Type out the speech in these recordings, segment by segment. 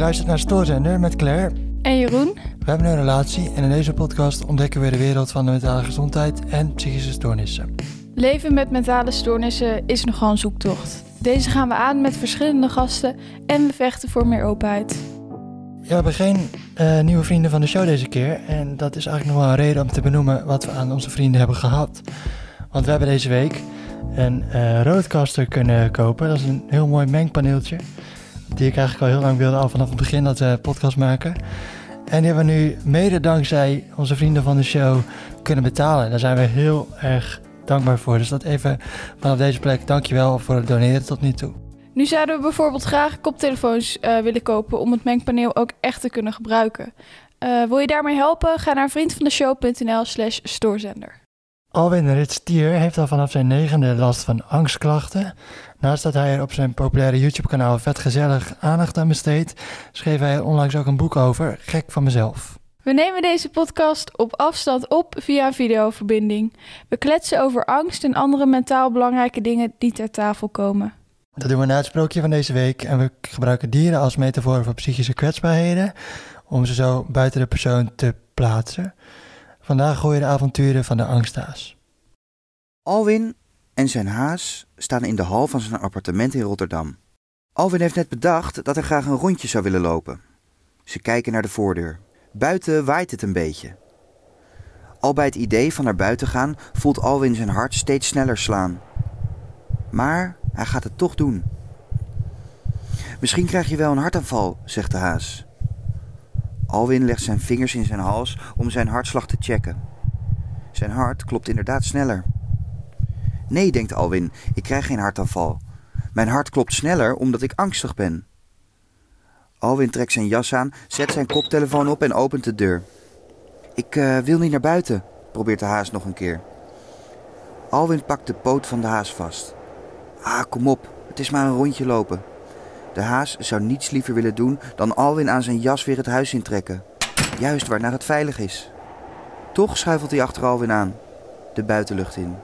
luistert naar Stoorzender met Claire. En Jeroen? We hebben een relatie en in deze podcast ontdekken we de wereld van de mentale gezondheid en psychische stoornissen. Leven met mentale stoornissen is nogal een zoektocht. Deze gaan we aan met verschillende gasten en we vechten voor meer openheid. Ja, we hebben geen eh, nieuwe vrienden van de show deze keer. En dat is eigenlijk nog wel een reden om te benoemen wat we aan onze vrienden hebben gehad. Want we hebben deze week een eh roadcaster kunnen kopen. Dat is een heel mooi mengpaneeltje. Die ik eigenlijk al heel lang wilde, al vanaf het begin dat we podcast maken. En die hebben we nu mede dankzij onze vrienden van de show kunnen betalen. Daar zijn we heel erg dankbaar voor. Dus dat even vanaf deze plek, dankjewel voor het doneren tot nu toe. Nu zouden we bijvoorbeeld graag koptelefoons eh, willen kopen om het mengpaneel ook echt te kunnen gebruiken. Eh, wil je daarmee helpen? Ga naar vriendvandeshow.nl slash stoorzender. Alwin Ritstier heeft al vanaf zijn negende last van angstklachten. Naast dat hij er op zijn populaire YouTube-kanaal vet gezellig aandacht aan besteedt, schreef hij er onlangs ook een boek over, Gek van mezelf. We nemen deze podcast op afstand op via een videoverbinding. We kletsen over angst en andere mentaal belangrijke dingen die ter tafel komen. Dat doen we na het sprookje van deze week en we gebruiken dieren als metafoor voor psychische kwetsbaarheden, om ze zo buiten de persoon te plaatsen. Vandaag je de avonturen van de angsthaas. Alwin en zijn haas staan in de hal van zijn appartement in Rotterdam. Alwin heeft net bedacht dat hij graag een rondje zou willen lopen. Ze kijken naar de voordeur. Buiten waait het een beetje. Al bij het idee van naar buiten gaan voelt Alwin zijn hart steeds sneller slaan. Maar hij gaat het toch doen. Misschien krijg je wel een hartaanval, zegt de haas. Alwin legt zijn vingers in zijn hals om zijn hartslag te checken. Zijn hart klopt inderdaad sneller. Nee, denkt Alwin, ik krijg geen hartaanval. Mijn hart klopt sneller omdat ik angstig ben. Alwin trekt zijn jas aan, zet zijn koptelefoon op en opent de deur. Ik eh, wil niet naar buiten, probeert de haas nog een keer. Alwin pakt de poot van de haas vast. Ah, kom op, het is maar een rondje lopen. De haas zou niets liever willen doen dan Alwin aan zijn jas weer het huis intrekken. Juist waarnaar het veilig is. Toch schuifelt hij achter Alwin aan, de buitenlucht in.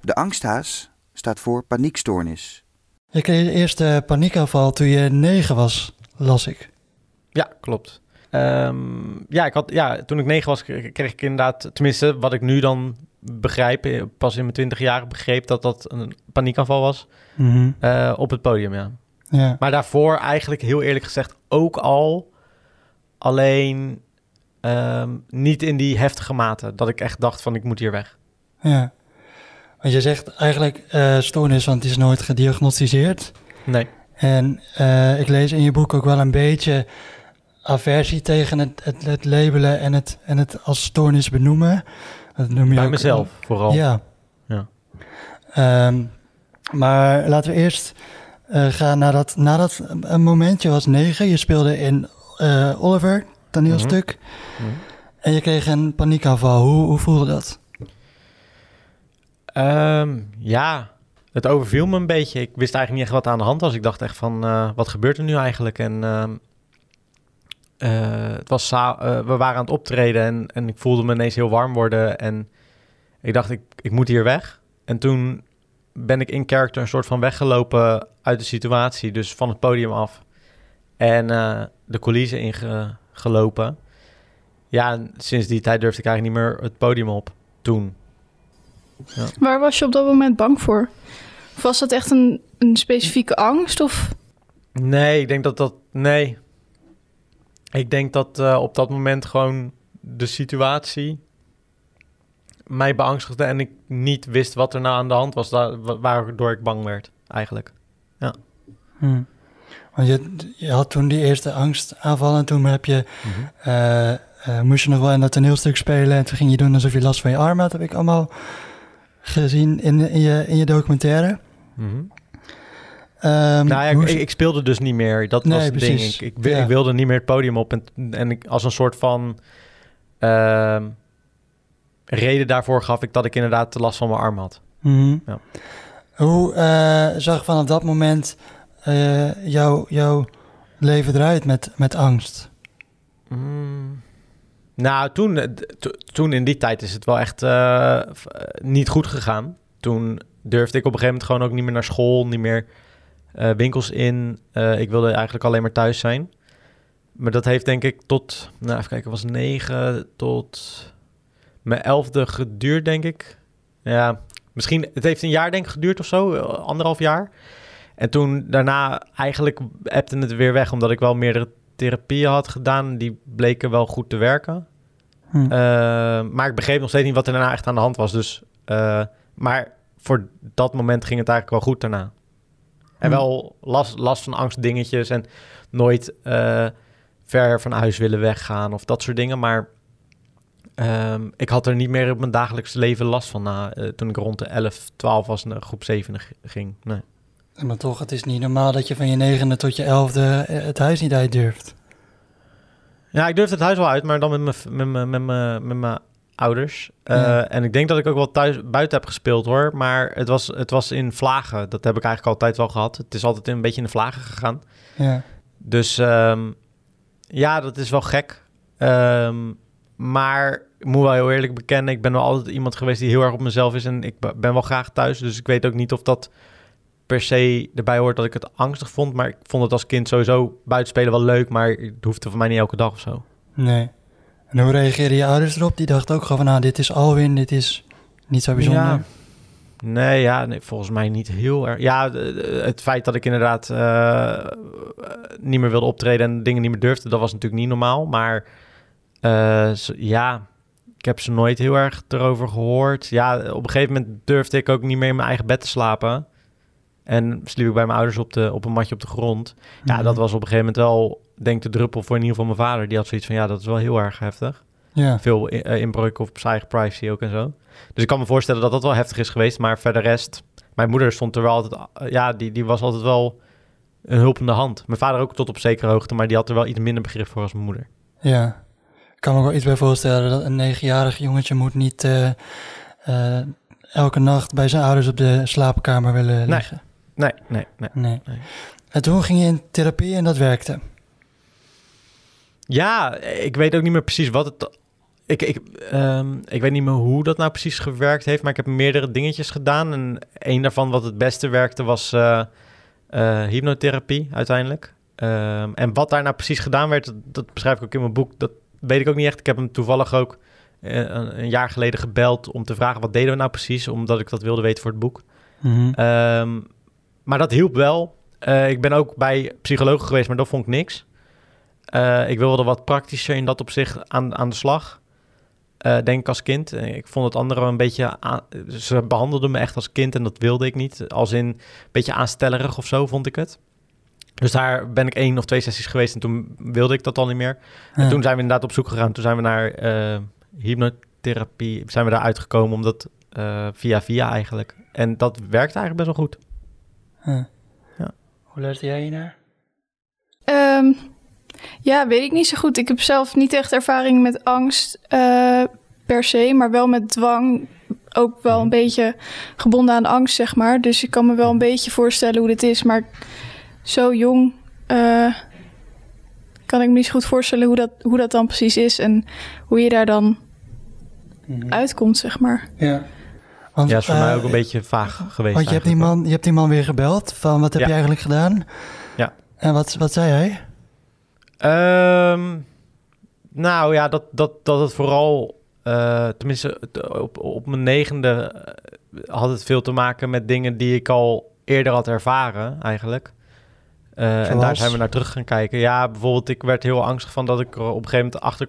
De angsthaas staat voor paniekstoornis. Je kreeg de eerste paniekaanval toen je negen was, las ik. Ja, klopt. Ehm, ja, ik had, ja, toen ik negen was, kreeg ik inderdaad, tenminste wat ik nu dan begrijp, eh, pas in mijn twintig jaar begreep dat dat een paniekaanval was eh, op het podium, ja. Ja. Maar daarvoor eigenlijk heel eerlijk gezegd ook al, alleen ehm, niet in die heftige mate, dat ik echt dacht van ik moet hier weg. ja. Want je zegt eigenlijk eh, stoornis, want het is nooit gediagnosticeerd. Nee. En eh, ik lees in je boek ook wel een beetje aversie tegen het, het, het labelen en het, en het als stoornis benoemen. Dat noem je Bij ook- mezelf vooral. Ja. Ja. Ehm, maar laten we eerst eh, gaan naar dat, naar dat een moment. Je was negen, je speelde in eh, Oliver, toneelstuk. Mhm. En je kreeg een paniekaanval. Hoe, hoe voelde dat? Ehm, ja, het overviel me een beetje. Ik wist eigenlijk niet echt wat aan de hand was. Ik dacht echt van, eh, wat gebeurt er nu eigenlijk? En ehm, eh, het was eh, we waren aan het optreden en, en ik voelde me ineens heel warm worden. En ik dacht, ik, ik moet hier weg. En toen ben ik in character een soort van weggelopen uit de situatie. Dus van het podium af. En eh, de coulissen ingelopen. Ja, en sinds die tijd durfde ik eigenlijk niet meer het podium op. Toen. Waar was je op dat moment bang voor? Of was dat echt een, een specifieke angst? Of Nee, ik denk dat dat. Nee. Ik denk dat eh, op dat moment gewoon de situatie mij beangstigde en ik niet wist wat er nou aan de hand was, waardoor ik bang werd, eigenlijk. Hm. Want je, je had toen die eerste angstaanval en toen heb je, eh, eh, moest je nog wel in dat toneelstuk spelen en toen ging je doen alsof je last van je arm had, heb ik allemaal gezien in, in, je, in je documentaire. Mhm. Ehm, Nou ja, ik, ik speelde dus niet meer. Dat Nee, was het ding. Ik, ik, wi- Ja. ik wilde niet meer het podium op en, en ik, als een soort van ehm, reden daarvoor gaf ik dat ik inderdaad de last van mijn arm had. Mhm. Ja. Hoe eh, zag vanaf dat moment eh, jouw, leven eruit met, met angst? Mm. Nou, toen, eh, toen in die tijd is het wel echt niet goed gegaan. Toen durfde ik op een gegeven moment gewoon ook niet meer naar school, niet meer eh, winkels in. Eh, ik wilde eigenlijk alleen maar thuis zijn. Maar dat heeft denk ik tot, nou even kijken, was 9 tot mijn elfde geduurd, denk ik. Ja, misschien, het heeft een jaar denk ik geduurd of zo, eh, anderhalf jaar. En toen daarna eigenlijk appte het weer weg, omdat ik wel meerdere therapieën had gedaan. Die bleken wel goed te werken. Hm. Uh, maar ik begreep nog steeds niet wat er daarna echt aan de hand was. Dus, uh, maar voor dat moment ging het eigenlijk wel goed daarna. En Hm. wel last, last van angstdingetjes en nooit uh, ver van huis willen weggaan of dat soort dingen. Maar um, ik had er niet meer op mijn dagelijks leven last van na, uh, toen ik rond de 11, 12 was naar groep 7 ging. Nee. Maar toch, het is niet normaal dat je van je negende tot je elfde eh, het huis niet uit durft. Ja, ik durfde het huis wel uit, maar dan met mijn, met mijn, met mijn, met mijn ouders. Uh, ja. En ik denk dat ik ook wel thuis buiten heb gespeeld hoor. Maar het was, het was in vlagen. Dat heb ik eigenlijk altijd wel gehad. Het is altijd een beetje in de vlagen gegaan. Ja. Dus um, ja, dat is wel gek. Um, maar ik moet wel heel eerlijk bekennen, ik ben wel altijd iemand geweest die heel erg op mezelf is. En ik ben wel graag thuis. Dus ik weet ook niet of dat per se erbij hoort dat ik het angstig vond. Maar ik vond het als kind sowieso buitenspelen wel leuk. Maar het hoefde voor mij niet elke dag of zo. Nee. En hoe reageerden je ouders erop? Die dachten ook gewoon van, nou, dit is Alwin, dit is niet zo bijzonder. Nee, ja, nee, volgens mij niet heel erg. Ja, het feit dat ik inderdaad uh, niet meer wilde optreden en dingen niet meer durfde, dat was natuurlijk niet normaal. Maar uh, ja, ik heb ze nooit heel erg erover gehoord. Ja, op een gegeven moment durfde ik ook niet meer in mijn eigen bed te slapen. En sliep ik bij mijn ouders op, de, op een matje op de grond. Ja, dat was op een gegeven moment wel, denk ik, de druppel voor in ieder geval mijn vader. Die had zoiets van, ja, dat is wel heel erg heftig. Ja. Veel uh, inbreuk op zijn eigen privacy ook en zo. Dus ik kan me voorstellen dat dat wel heftig is geweest. Maar verder rest, mijn moeder stond er wel altijd, uh, ja, die, die was altijd wel een hulpende hand. Mijn vader ook tot op zekere hoogte, maar die had er wel iets minder begrip voor als mijn moeder. Ja, ik kan me ook wel iets bij voorstellen dat een negenjarig jongetje moet niet uh, elke nacht bij zijn ouders op de slaapkamer willen liggen. Nee, nee, nee. nee. nee. En toen ging je in therapie en dat werkte. Ja, ik weet ook niet meer precies wat het. Ik, ik, um, ik weet niet meer hoe dat nou precies gewerkt heeft, maar ik heb meerdere dingetjes gedaan. En een daarvan, wat het beste werkte, was uh, uh, hypnotherapie uiteindelijk. Um, en wat daar nou precies gedaan werd, dat, dat, beschrijf ik ook in mijn boek. Dat weet ik ook niet echt. Ik heb hem toevallig ook uh, een, een, jaar geleden gebeld om te vragen wat deden we nou precies, omdat ik dat wilde weten voor het boek. Mm -hmm. um, maar dat hielp wel. Uh, ik ben ook bij psychologen geweest, maar dat vond ik niks. Uh, ik wilde wat praktischer in dat opzicht aan, aan de slag. Uh, denk ik als kind. Ik vond het andere een beetje... Aan, ze behandelden me echt als kind en dat wilde ik niet. Als in een beetje aanstellerig of zo, vond ik het. Dus daar ben ik één of twee sessies geweest en toen wilde ik dat al niet meer. Ja. En toen zijn we inderdaad op zoek gegaan. Toen zijn we naar hypnotherapie, zijn we daar uitgekomen, omdat via via eigenlijk. En dat werkt eigenlijk best wel goed. Ja. ja. Hoe luister jij naar? Um, ja, weet ik niet zo goed. Ik heb zelf niet echt ervaring met angst uh, per se, maar wel met dwang. Ook wel een beetje gebonden aan angst, zeg maar. Dus ik kan me wel een beetje voorstellen hoe dit is. Maar zo jong uh, kan ik me niet zo goed voorstellen hoe dat, hoe dat dan precies is. En hoe je daar dan mm-hmm. uitkomt, zeg maar. Ja. Want, ja, is voor uh, mij ook een beetje vaag geweest. Want je hebt, die man, je hebt die man weer gebeld van wat heb ja. je eigenlijk gedaan? Ja. En wat, wat zei hij? Um, nou ja, dat, dat, dat het vooral, uh, tenminste op, op mijn negende uh, had het veel te maken met dingen die ik al eerder had ervaren eigenlijk. Uh, en daar zijn we naar terug gaan kijken. Ja, bijvoorbeeld ik werd heel angstig van dat ik er op een gegeven moment achter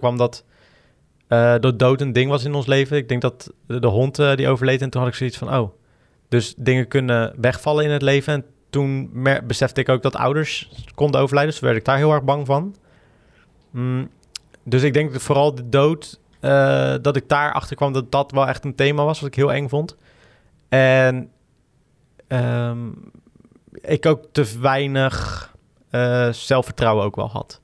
kwam dat de dood een ding was in ons leven. Ik denk dat de, hond die overleed en toen had ik zoiets van, oh, dus dingen kunnen wegvallen in het leven. En toen besefte ik ook dat ouders konden overlijden, dus werd ik daar heel erg bang van. Mm, dus ik denk dat vooral de dood, uh, dat ik daar achter kwam dat dat wel echt een thema was, wat ik heel eng vond. En um, ik ook te weinig uh, zelfvertrouwen ook wel had.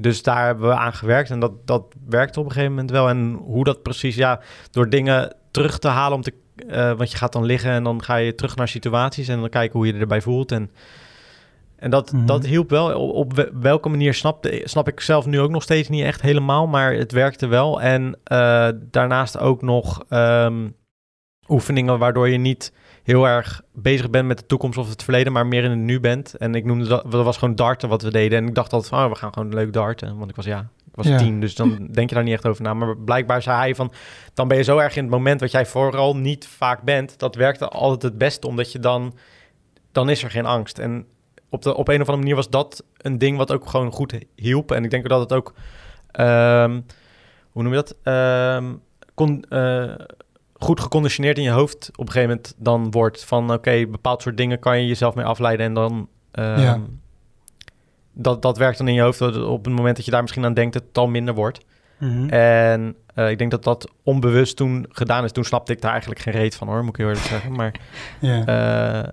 Dus daar hebben we aan gewerkt en dat, dat werkte op een gegeven moment wel. En hoe dat precies, ja, door dingen terug te halen om te... Uh, want je gaat dan liggen en dan ga je terug naar situaties en dan kijken hoe je je erbij voelt en... En dat, mm-hmm. dat hielp wel. Op welke manier snapte, snap ik zelf nu ook nog steeds niet echt helemaal, maar het werkte wel. En uh, daarnaast ook nog um, oefeningen waardoor je niet heel erg bezig bent met de toekomst of het verleden, maar meer in het nu bent. En ik noemde dat, dat was gewoon darten wat we deden. En ik dacht altijd van, oh, we gaan gewoon leuk darten. Want ik was, ja, ik was Ja. tien, dus dan denk je daar niet echt over na. Maar blijkbaar zei hij van, dan ben je zo erg in het moment wat jij vooral niet vaak bent. Dat werkte altijd het beste, omdat je dan, dan is er geen angst. En op, de, op een of andere manier was dat een ding wat ook gewoon goed hielp. En ik denk dat het ook, ehm, hoe noem je dat? Ehm, kon, eh, goed geconditioneerd in je hoofd op een gegeven moment dan wordt van oké, bepaald soort dingen kan je jezelf mee afleiden en dan ehm, Ja. dat, dat werkt dan in je hoofd dat op het moment dat je daar misschien aan denkt, het al minder wordt. Mhm. En eh, ik denk dat dat onbewust toen gedaan is. Toen snapte ik daar eigenlijk geen reet van hoor, moet ik heel eerlijk zeggen. Maar Ja. eh,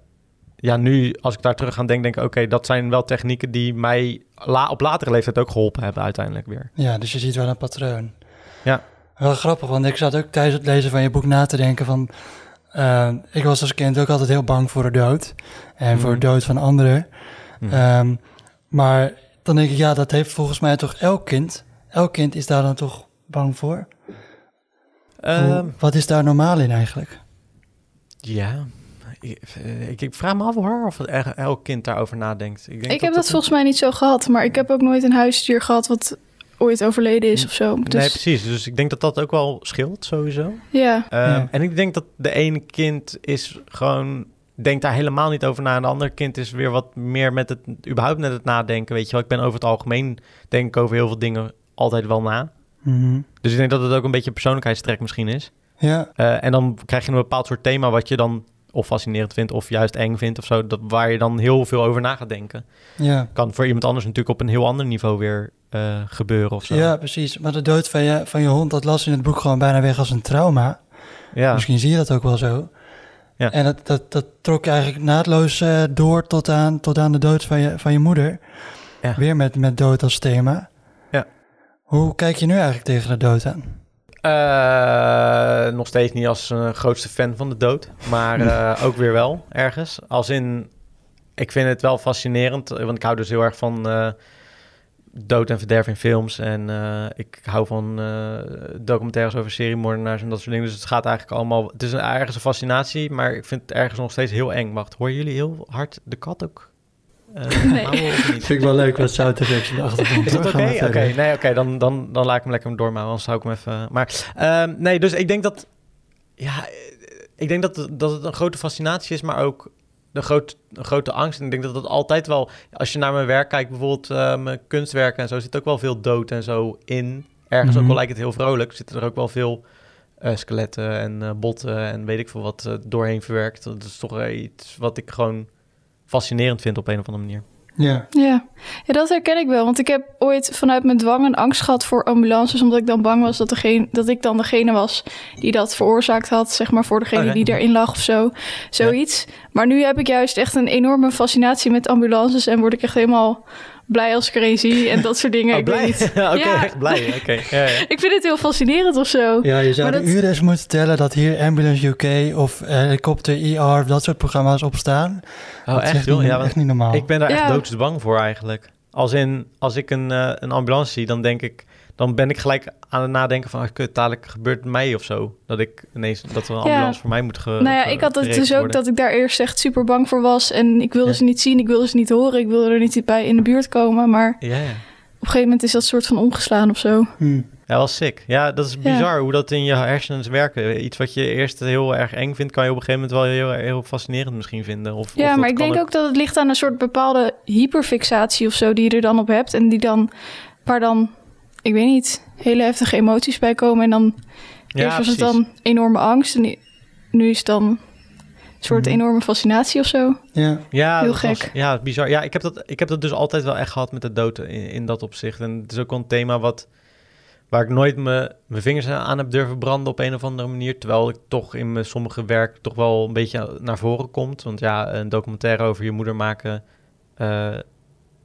ja, nu als ik daar terug aan denk, denk ik oké, dat zijn wel technieken die mij la op latere leeftijd ook geholpen hebben uiteindelijk weer. ja, dus je ziet wel een patroon. Ja. Wel grappig, want ik zat ook tijdens het lezen van je boek na te denken van... eh, ik was als kind ook altijd heel bang voor de dood. En voor de Mhm. dood van anderen. Mhm. Ehm, maar dan denk ik, ja, dat heeft volgens mij toch elk kind. Elk kind is daar dan toch bang voor. Hoe- Ehm, wat is daar normaal in eigenlijk? Ja, ik, eh, ik, vraag me af hoor of el- elk kind daarover nadenkt. Ik, denk Ik heb dat volgens mij niet zo gehad, maar ik heb ook nooit een huisdier gehad wat ooit overleden is of zo. Dus Nee, precies. Dus ik denk dat dat ook wel scheelt sowieso. ja, Ehm, Ja. En ik denk dat de ene kind is gewoon denkt daar helemaal niet over na. En de andere kind is weer wat meer met het überhaupt met het nadenken. Weet je wel, ik ben over het algemeen denk ik over heel veel dingen altijd wel na. Mhm. Dus ik denk dat het ook een beetje een persoonlijkheidstrek misschien is. Ja, Eh, en dan krijg je een bepaald soort thema wat je dan of fascinerend vindt of juist eng vindt of zo. Dat, waar je dan heel veel over na gaat denken. ja. Kan voor iemand anders natuurlijk op een heel ander niveau weer eh, gebeuren of zo. ja, precies. Maar de dood van je, van je hond, dat las in het boek gewoon bijna weg als een trauma. ja. Misschien zie je dat ook wel zo. Ja. En dat, dat, dat trok je eigenlijk naadloos eh, door tot aan, tot aan de dood van je, van je moeder. Ja. Weer met, met dood als thema. Ja. Hoe kijk je nu eigenlijk tegen de dood aan? Eh, nog steeds niet als grootste fan van de dood, maar eh, ook weer wel ergens. Als in, ik vind het wel fascinerend, want ik hou dus heel erg van eh, dood en verderf in films. En ik hou van documentaires over seriemoordenaars en dat soort dingen. Dus het gaat eigenlijk allemaal, het is een, ergens een fascinatie, maar ik vind het ergens nog steeds heel eng. Wacht, horen jullie heel hard de kat ook? Eh, Nee. niet? Vind ik wel leuk wat soundeffects in de achtergrond. Is dat oké? Nee, oké, dan, dan, dan laat ik hem lekker doormouwen, anders zou ik hem even... Maar ehm, nee, dus ik denk dat... Ja, eh, ik denk dat, dat het een grote fascinatie is, maar ook een, groot, een grote angst. En ik denk dat het altijd wel... Als je naar mijn werk kijkt, bijvoorbeeld eh, mijn kunstwerken en zo... zit ook wel veel dood en zo in. Ergens ook Mhm. wel lijkt het heel vrolijk. Zitten er ook wel veel eh, skeletten en eh, botten en weet ik veel wat doorheen verwerkt. Dat is toch iets wat ik gewoon fascinerend vind op een of andere manier. Ja. ja. ja, dat herken ik wel. Want ik heb ooit vanuit mijn dwang een angst gehad voor ambulances. Omdat ik dan bang was dat, degene, dat ik dan degene was die dat veroorzaakt had. Zeg maar voor degene Oké. die erin lag of zo. Zoiets. Maar nu heb ik juist echt een enorme fascinatie met ambulances. En word ik echt helemaal blij als ik er een zie. En dat soort dingen. Oh, ik weet blij? niet. Ja. echt blij. Oké, ja, ja. Ik vind het heel fascinerend of zo. ja, je zou Maar de dat- uren eens moeten tellen dat hier Ambulance UK of eh, Helikopter ER of dat soort programma's op staan. Oh, Dat is echt joh? Niet, Ja, want echt niet normaal. ik ben daar echt doodsbang voor eigenlijk. Als in, als ik een, eh, een ambulance zie, dan denk ik... Dan ben ik gelijk aan het nadenken van... Kut, dadelijk gebeurt het mij of zo. Dat ik ineens... Dat er een Ja. ambulance voor mij moet ge, Nou ja, ik had het dus ook dat ik daar eerst echt super bang voor was. En ik wilde Ja. ze niet zien, ik wilde ze niet horen. Ik wilde er niet bij in de buurt komen. Maar Ja, ja. op een gegeven moment is dat soort van omgeslaan of zo. Hm. Ja, wel sick. Ja, dat is Ja. bizar hoe dat in je hersens werken. Iets wat je eerst heel erg eng vindt... kan je op een gegeven moment wel heel, heel fascinerend misschien vinden. Of, Ja, maar ik denk ook dat het ligt aan een soort bepaalde hyperfixatie of zo die je er dan op hebt. En die dan, waar dan, ik weet niet, hele heftige emoties bij komen. En dan, Ja, eerst was het dan enorme angst. En nu- is het dan een soort Mhm. enorme fascinatie of zo. Ja. Ja, Heel dat was- gek. ja, bizar. Ja, ik heb, dat, ik heb dat dus altijd wel echt gehad met de dood in, in dat opzicht. En het is ook wel een thema wat, waar ik nooit me- mijn vingers aan heb durven branden op een of andere manier. Terwijl ik toch in mijn sommige werk toch wel een beetje naar voren komt. Want ja, een documentaire over je moeder maken eh,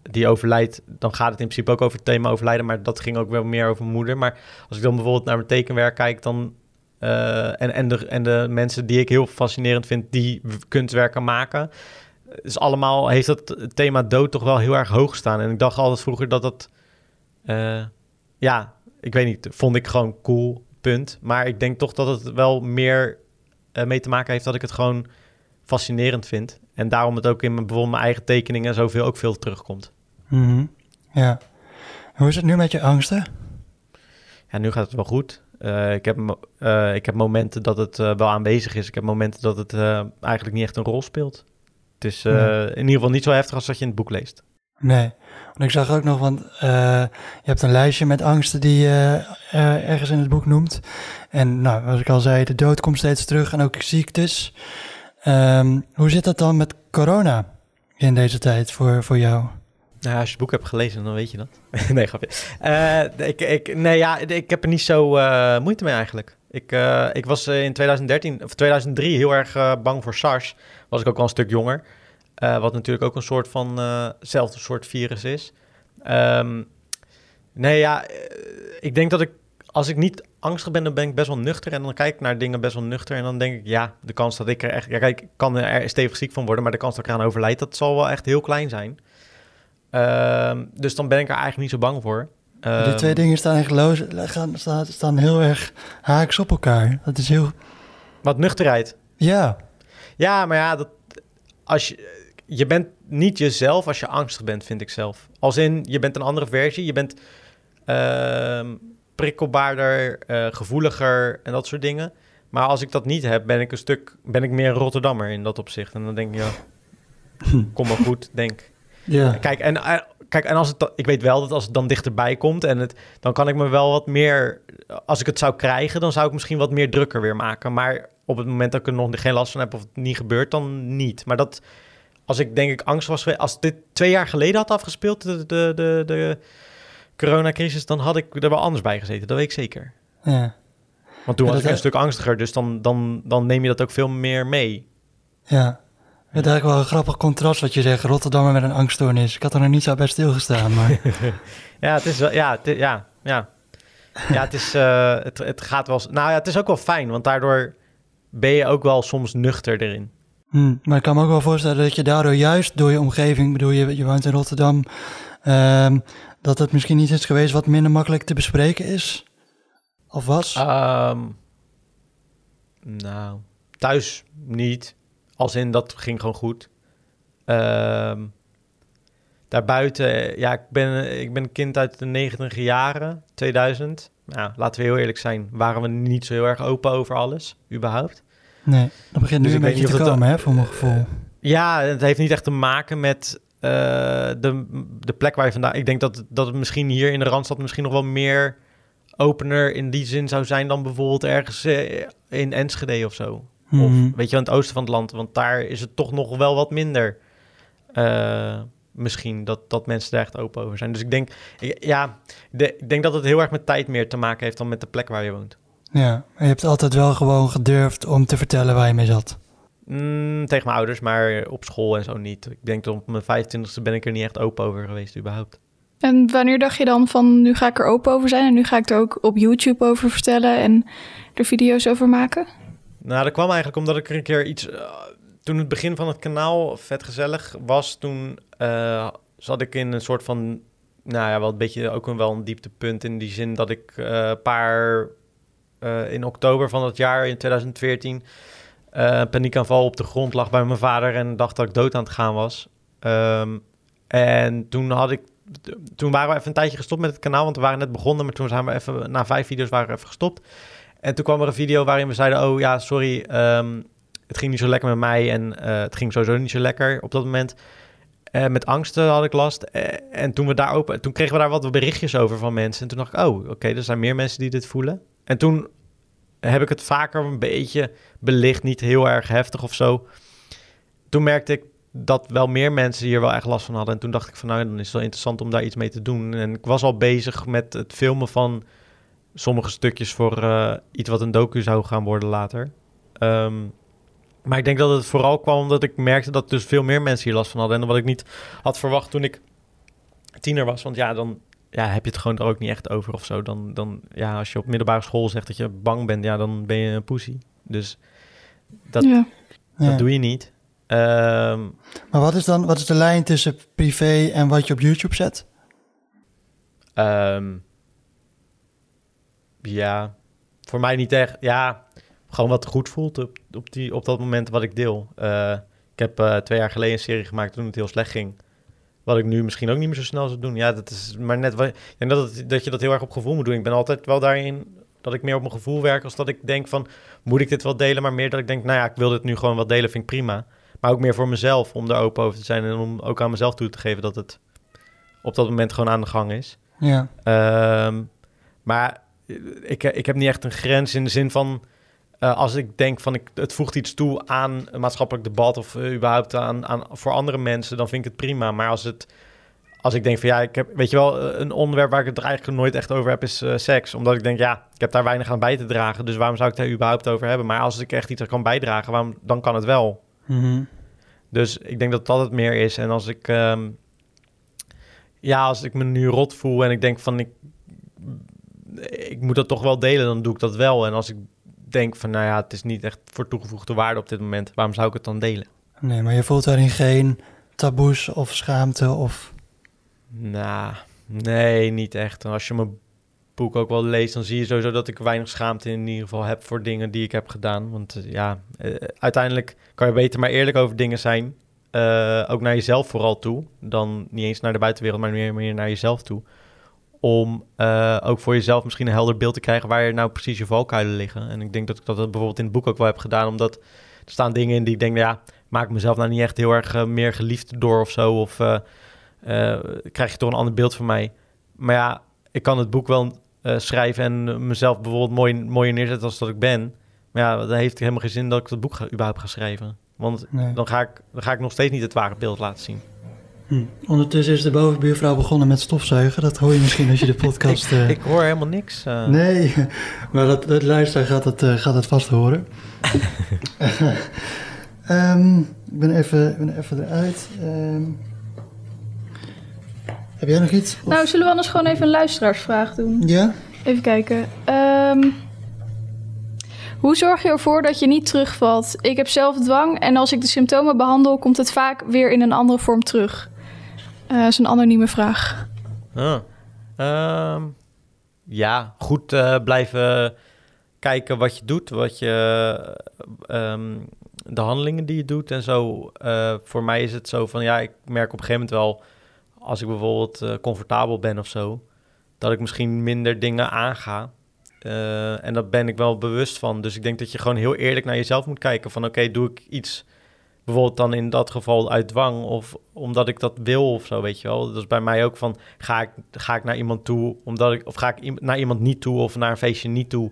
die overlijdt, dan gaat het in principe ook over het thema overlijden. Maar dat ging ook wel meer over moeder. Maar als ik dan bijvoorbeeld naar mijn tekenwerk kijk, dan... eh, en, en, de, en de mensen die ik heel fascinerend vind, die kunstwerken maken is allemaal heeft dat thema dood toch wel heel erg hoog staan. En ik dacht altijd vroeger dat dat, eh, ja, ik weet niet, vond ik gewoon cool, punt. Maar ik denk toch dat het wel meer eh, mee te maken heeft dat ik het gewoon fascinerend vind. En daarom het ook in mijn, bijvoorbeeld mijn eigen tekeningen zoveel ook veel terugkomt. Mhm. Ja. Hoe is het nu met je angsten? Ja, nu gaat het wel goed. Uh, ik, heb, uh, ik heb momenten dat het uh, wel aanwezig is. Ik heb momenten dat het eigenlijk niet echt een rol speelt. Het is Nee. in ieder geval niet zo heftig als dat je in het boek leest. Nee. Want ik zag ook nog, want eh, je hebt een lijstje met angsten die je eh, ergens in het boek noemt. En nou, zoals ik al zei, de dood komt steeds terug en ook ziektes. Ehm, hoe zit dat dan met corona in deze tijd voor, voor jou? Nou, als je het boek hebt gelezen, dan weet je dat. nee, grapje. Eh, ik, ik, nee, ja, ik heb er niet zo eh, moeite mee eigenlijk. Ik, eh, ik was in 2013 of 2003 heel erg bang voor SARS. Was ik ook al een stuk jonger. Wat natuurlijk ook een soort van hetzelfde soort virus is. Ehm, nee, ja, ik denk dat ik als ik niet angstig ben, dan ben ik best wel nuchter. En dan kijk ik naar dingen best wel nuchter. En dan denk ik, ja, de kans dat ik er echt... Ja, kijk, ik kan er stevig ziek van worden, maar de kans dat ik eraan overlijd, dat zal wel echt heel klein zijn. Ehm, dus dan ben ik er eigenlijk niet zo bang voor. die Ehm, twee dingen staan, echt loos, gaan, staan, staan heel erg haaks op elkaar. Dat is heel... Wat nuchterheid. Ja, Ja, maar ja, dat, als je, je bent niet jezelf als je angstig bent, vind ik zelf. Als in, je bent een andere versie. Je bent ehm, prikkelbaarder, eh, gevoeliger en dat soort dingen. Maar als ik dat niet heb, ben ik een stuk, ben ik meer een Rotterdammer in dat opzicht. En dan denk ik, ja, kom maar goed, denk. ja. Kijk, en, eh, kijk, en als het, ik weet wel dat als het dan dichterbij komt en het, dan kan ik me wel wat meer, als ik het zou krijgen, dan zou ik misschien wat meer drukker weer maken. Maar op het moment dat ik er nog geen last van heb of het niet gebeurt, dan niet. Maar dat, als ik denk ik angst was als dit twee jaar geleden had afgespeeld, de, de, de, de coronacrisis, dan had ik er wel anders bij gezeten. Dat weet ik zeker. ja. Want toen Ja, was ik een stuk angstiger, dus dan, dan, dan neem je dat ook veel meer mee. Ja. Het is eigenlijk wel een grappig contrast wat je zegt. Rotterdammer met een angststoornis. Ik had er nog niet zo bij stilgestaan, maar... Ja, het is wel, ja, het, ja, ja. Ja, het is, eh, het, het gaat wel, nou ja, het is ook wel fijn, want daardoor ben je ook wel soms nuchter erin. Hm, maar ik kan me ook wel voorstellen dat je daardoor juist door je omgeving, bedoel je, je woont in Rotterdam, ehm, dat het misschien iets is geweest wat minder makkelijk te bespreken is? Of was? Ehm, nou, thuis niet. Als in, dat ging gewoon goed. Ehm, daarbuiten, ja, ik ben, ik ben een kind uit de 90 jaren, 2000. Nou, laten we heel eerlijk zijn, waren we niet zo heel erg open over alles, überhaupt. nee, dat begint nu dus een ik weet beetje niet te komen, hè, voor mijn gevoel. Ja, het heeft niet echt te maken met eh, de, de plek waar je vandaan... Ik denk dat, dat het misschien hier in de Randstad misschien nog wel meer opener in die zin zou zijn... dan bijvoorbeeld ergens eh, in Enschede of zo. Of Mhm. weet je, aan het oosten van het land. Want daar is het toch nog wel wat minder... eh, misschien dat, dat mensen daar echt open over zijn. Dus ik denk, ik- ja, de, ik denk dat het heel erg met tijd meer te maken heeft dan met de plek waar je woont. Ja, je hebt altijd wel gewoon gedurfd om te vertellen waar je mee zat. Mm, tegen mijn ouders, maar op school en zo niet. Ik denk dat op mijn 25e ben ik er niet echt open over geweest, überhaupt. En wanneer dacht je dan van nu ga ik er open over zijn en nu ga ik er ook op YouTube over vertellen en er video's over maken? Nou, dat kwam eigenlijk omdat ik er een keer iets... eh, toen het begin van het kanaal vet gezellig was, toen eh, zat ik in een soort van... Nou ja, wel een beetje ook een, wel een dieptepunt in die zin dat ik eh, een paar... eh, in oktober van dat jaar, in 2014... eh, een paniekaanval op de grond lag bij mijn vader en dacht dat ik dood aan het gaan was. Ehm, en toen had ik... Toen waren we even een tijdje gestopt met het kanaal, want we waren net begonnen, maar toen zijn we even, na vijf video's waren we even gestopt. En toen kwam er een video waarin we zeiden, oh ja, sorry, ehm, het ging niet zo lekker met mij en eh, het ging sowieso niet zo lekker op dat moment. Eh, met angsten had ik last. Eh, en toen, we daar open, toen kregen we daar wat berichtjes over van mensen. En toen dacht ik, oh, oké, er zijn meer mensen die dit voelen. En toen heb ik het vaker een beetje belicht, niet heel erg heftig of zo. Toen merkte ik dat wel meer mensen hier wel echt last van hadden. En toen dacht ik van, nou, dan is het wel interessant om daar iets mee te doen. En ik was al bezig met het filmen van sommige stukjes voor eh, iets wat een docu zou gaan worden later. Ehm, maar ik denk dat het vooral kwam omdat ik merkte dat dus veel meer mensen hier last van hadden. En wat ik niet had verwacht toen ik tiener was. Want ja, dan ja, heb je het gewoon er ook niet echt over of zo. Dan, dan, ja, als je op middelbare school zegt dat je bang bent, ja, dan ben je een poesie. Dus dat, ja. Ja. dat doe je niet. Ehm, Maar wat is dan wat is de lijn tussen privé en wat je op YouTube zet? Ehm, ja, voor mij niet echt. Ja, gewoon wat goed voelt op, op, die, op dat moment wat ik deel. Eh, ik heb eh, twee jaar geleden een serie gemaakt toen het heel slecht ging. Wat ik nu misschien ook niet meer zo snel zou doen. Ja, dat is maar net... wat- denk dat, het, dat je dat heel erg op gevoel moet doen. Ik ben altijd wel daarin dat ik meer op mijn gevoel werk... als dat ik denk van, moet ik dit wel delen? Maar meer dat ik denk, nou ja, ik wil dit nu gewoon wel delen, vind ik prima. Maar ook meer voor mezelf, om daar open over te zijn... en om ook aan mezelf toe te geven dat het op dat moment gewoon aan de gang is. Ja. Ehm, maar ik, ik heb niet echt een grens in de zin van... eh, als ik denk van ik, het voegt iets toe aan een maatschappelijk debat... of eh, überhaupt aan, aan, voor andere mensen, dan vind ik het prima. Maar als, het, als ik denk van ja, ik heb, weet je wel... eh, een onderwerp waar ik het er eigenlijk nooit echt over heb is seks. Omdat ik denk ja, ik heb daar weinig aan bij te dragen. Dus waarom zou ik er überhaupt over hebben? Maar als ik echt iets aan kan bijdragen, waarom, dan kan het wel. Mhm. Dus ik denk dat dat het meer is. En als ik, ehm, ja, als ik me nu rot voel en ik denk van ik, ik moet dat toch wel delen, dan doe ik dat wel. En als ik denk van, nou ja, het is niet echt voor toegevoegde waarde op dit moment, waarom zou ik het dan delen? Nee, maar je voelt daarin geen taboes of schaamte of... Nou, nee, niet echt. Als je mijn boek ook wel leest, dan zie je sowieso dat ik weinig schaamte in ieder geval heb voor dingen die ik heb gedaan. Want eh, ja, eh, uiteindelijk kan je beter maar eerlijk over dingen zijn. Eh, ook naar jezelf vooral toe. Dan niet eens naar de buitenwereld, maar meer, meer naar jezelf toe. Om eh, ook voor jezelf misschien een helder beeld te krijgen waar je nou precies je valkuilen liggen. En ik denk dat ik dat bijvoorbeeld in het boek ook wel heb gedaan. Omdat er staan dingen in die ik denk, nou ja, maak ik mezelf nou niet echt heel erg eh, meer geliefd door of zo. Of eh, krijg je toch een ander beeld van mij. Maar ja, ik kan het boek wel schrijven en mezelf bijvoorbeeld mooi, mooier neerzetten als dat ik ben. Maar ja, dan heeft het helemaal geen zin dat ik dat boek ga, überhaupt ga schrijven. Want Nee. dan, ga ik, dan ga ik nog steeds niet het ware beeld laten zien. Hm. Ondertussen is de bovenbuurvrouw begonnen met stofzuigen. Dat hoor je misschien als je de podcast... eh, Ik hoor helemaal niks. eh. Nee, maar dat, dat luisteraar gaat het, eh, gaat het vast horen. Ehm, ik ben even, ik ben even eruit. Ehm, heb jij nog iets? Of- Nou, zullen we anders gewoon even een luisteraarsvraag doen? Ja? Even kijken. Ehm, hoe zorg je ervoor dat je niet terugvalt? Ik heb zelf dwang en als ik de symptomen behandel, komt het vaak weer in een andere vorm terug. Dat is een anonieme vraag. Ah. Ehm, ja, goed eh, blijven kijken wat je doet, wat je, ehm, de handelingen die je doet en zo. Eh, voor mij is het zo van, ja, ik merk op een gegeven moment wel, als ik bijvoorbeeld comfortabel ben of zo, dat ik misschien minder dingen aanga. En daar ben ik wel bewust van. Dus ik denk dat je gewoon heel eerlijk naar jezelf moet kijken van, oké, doe ik iets bijvoorbeeld dan in dat geval uit dwang of omdat ik dat wil of zo, weet je wel. Dat is bij mij ook van, ga ik, ga ik naar iemand toe omdat ik, of ga ik naar iemand niet toe of naar een feestje niet toe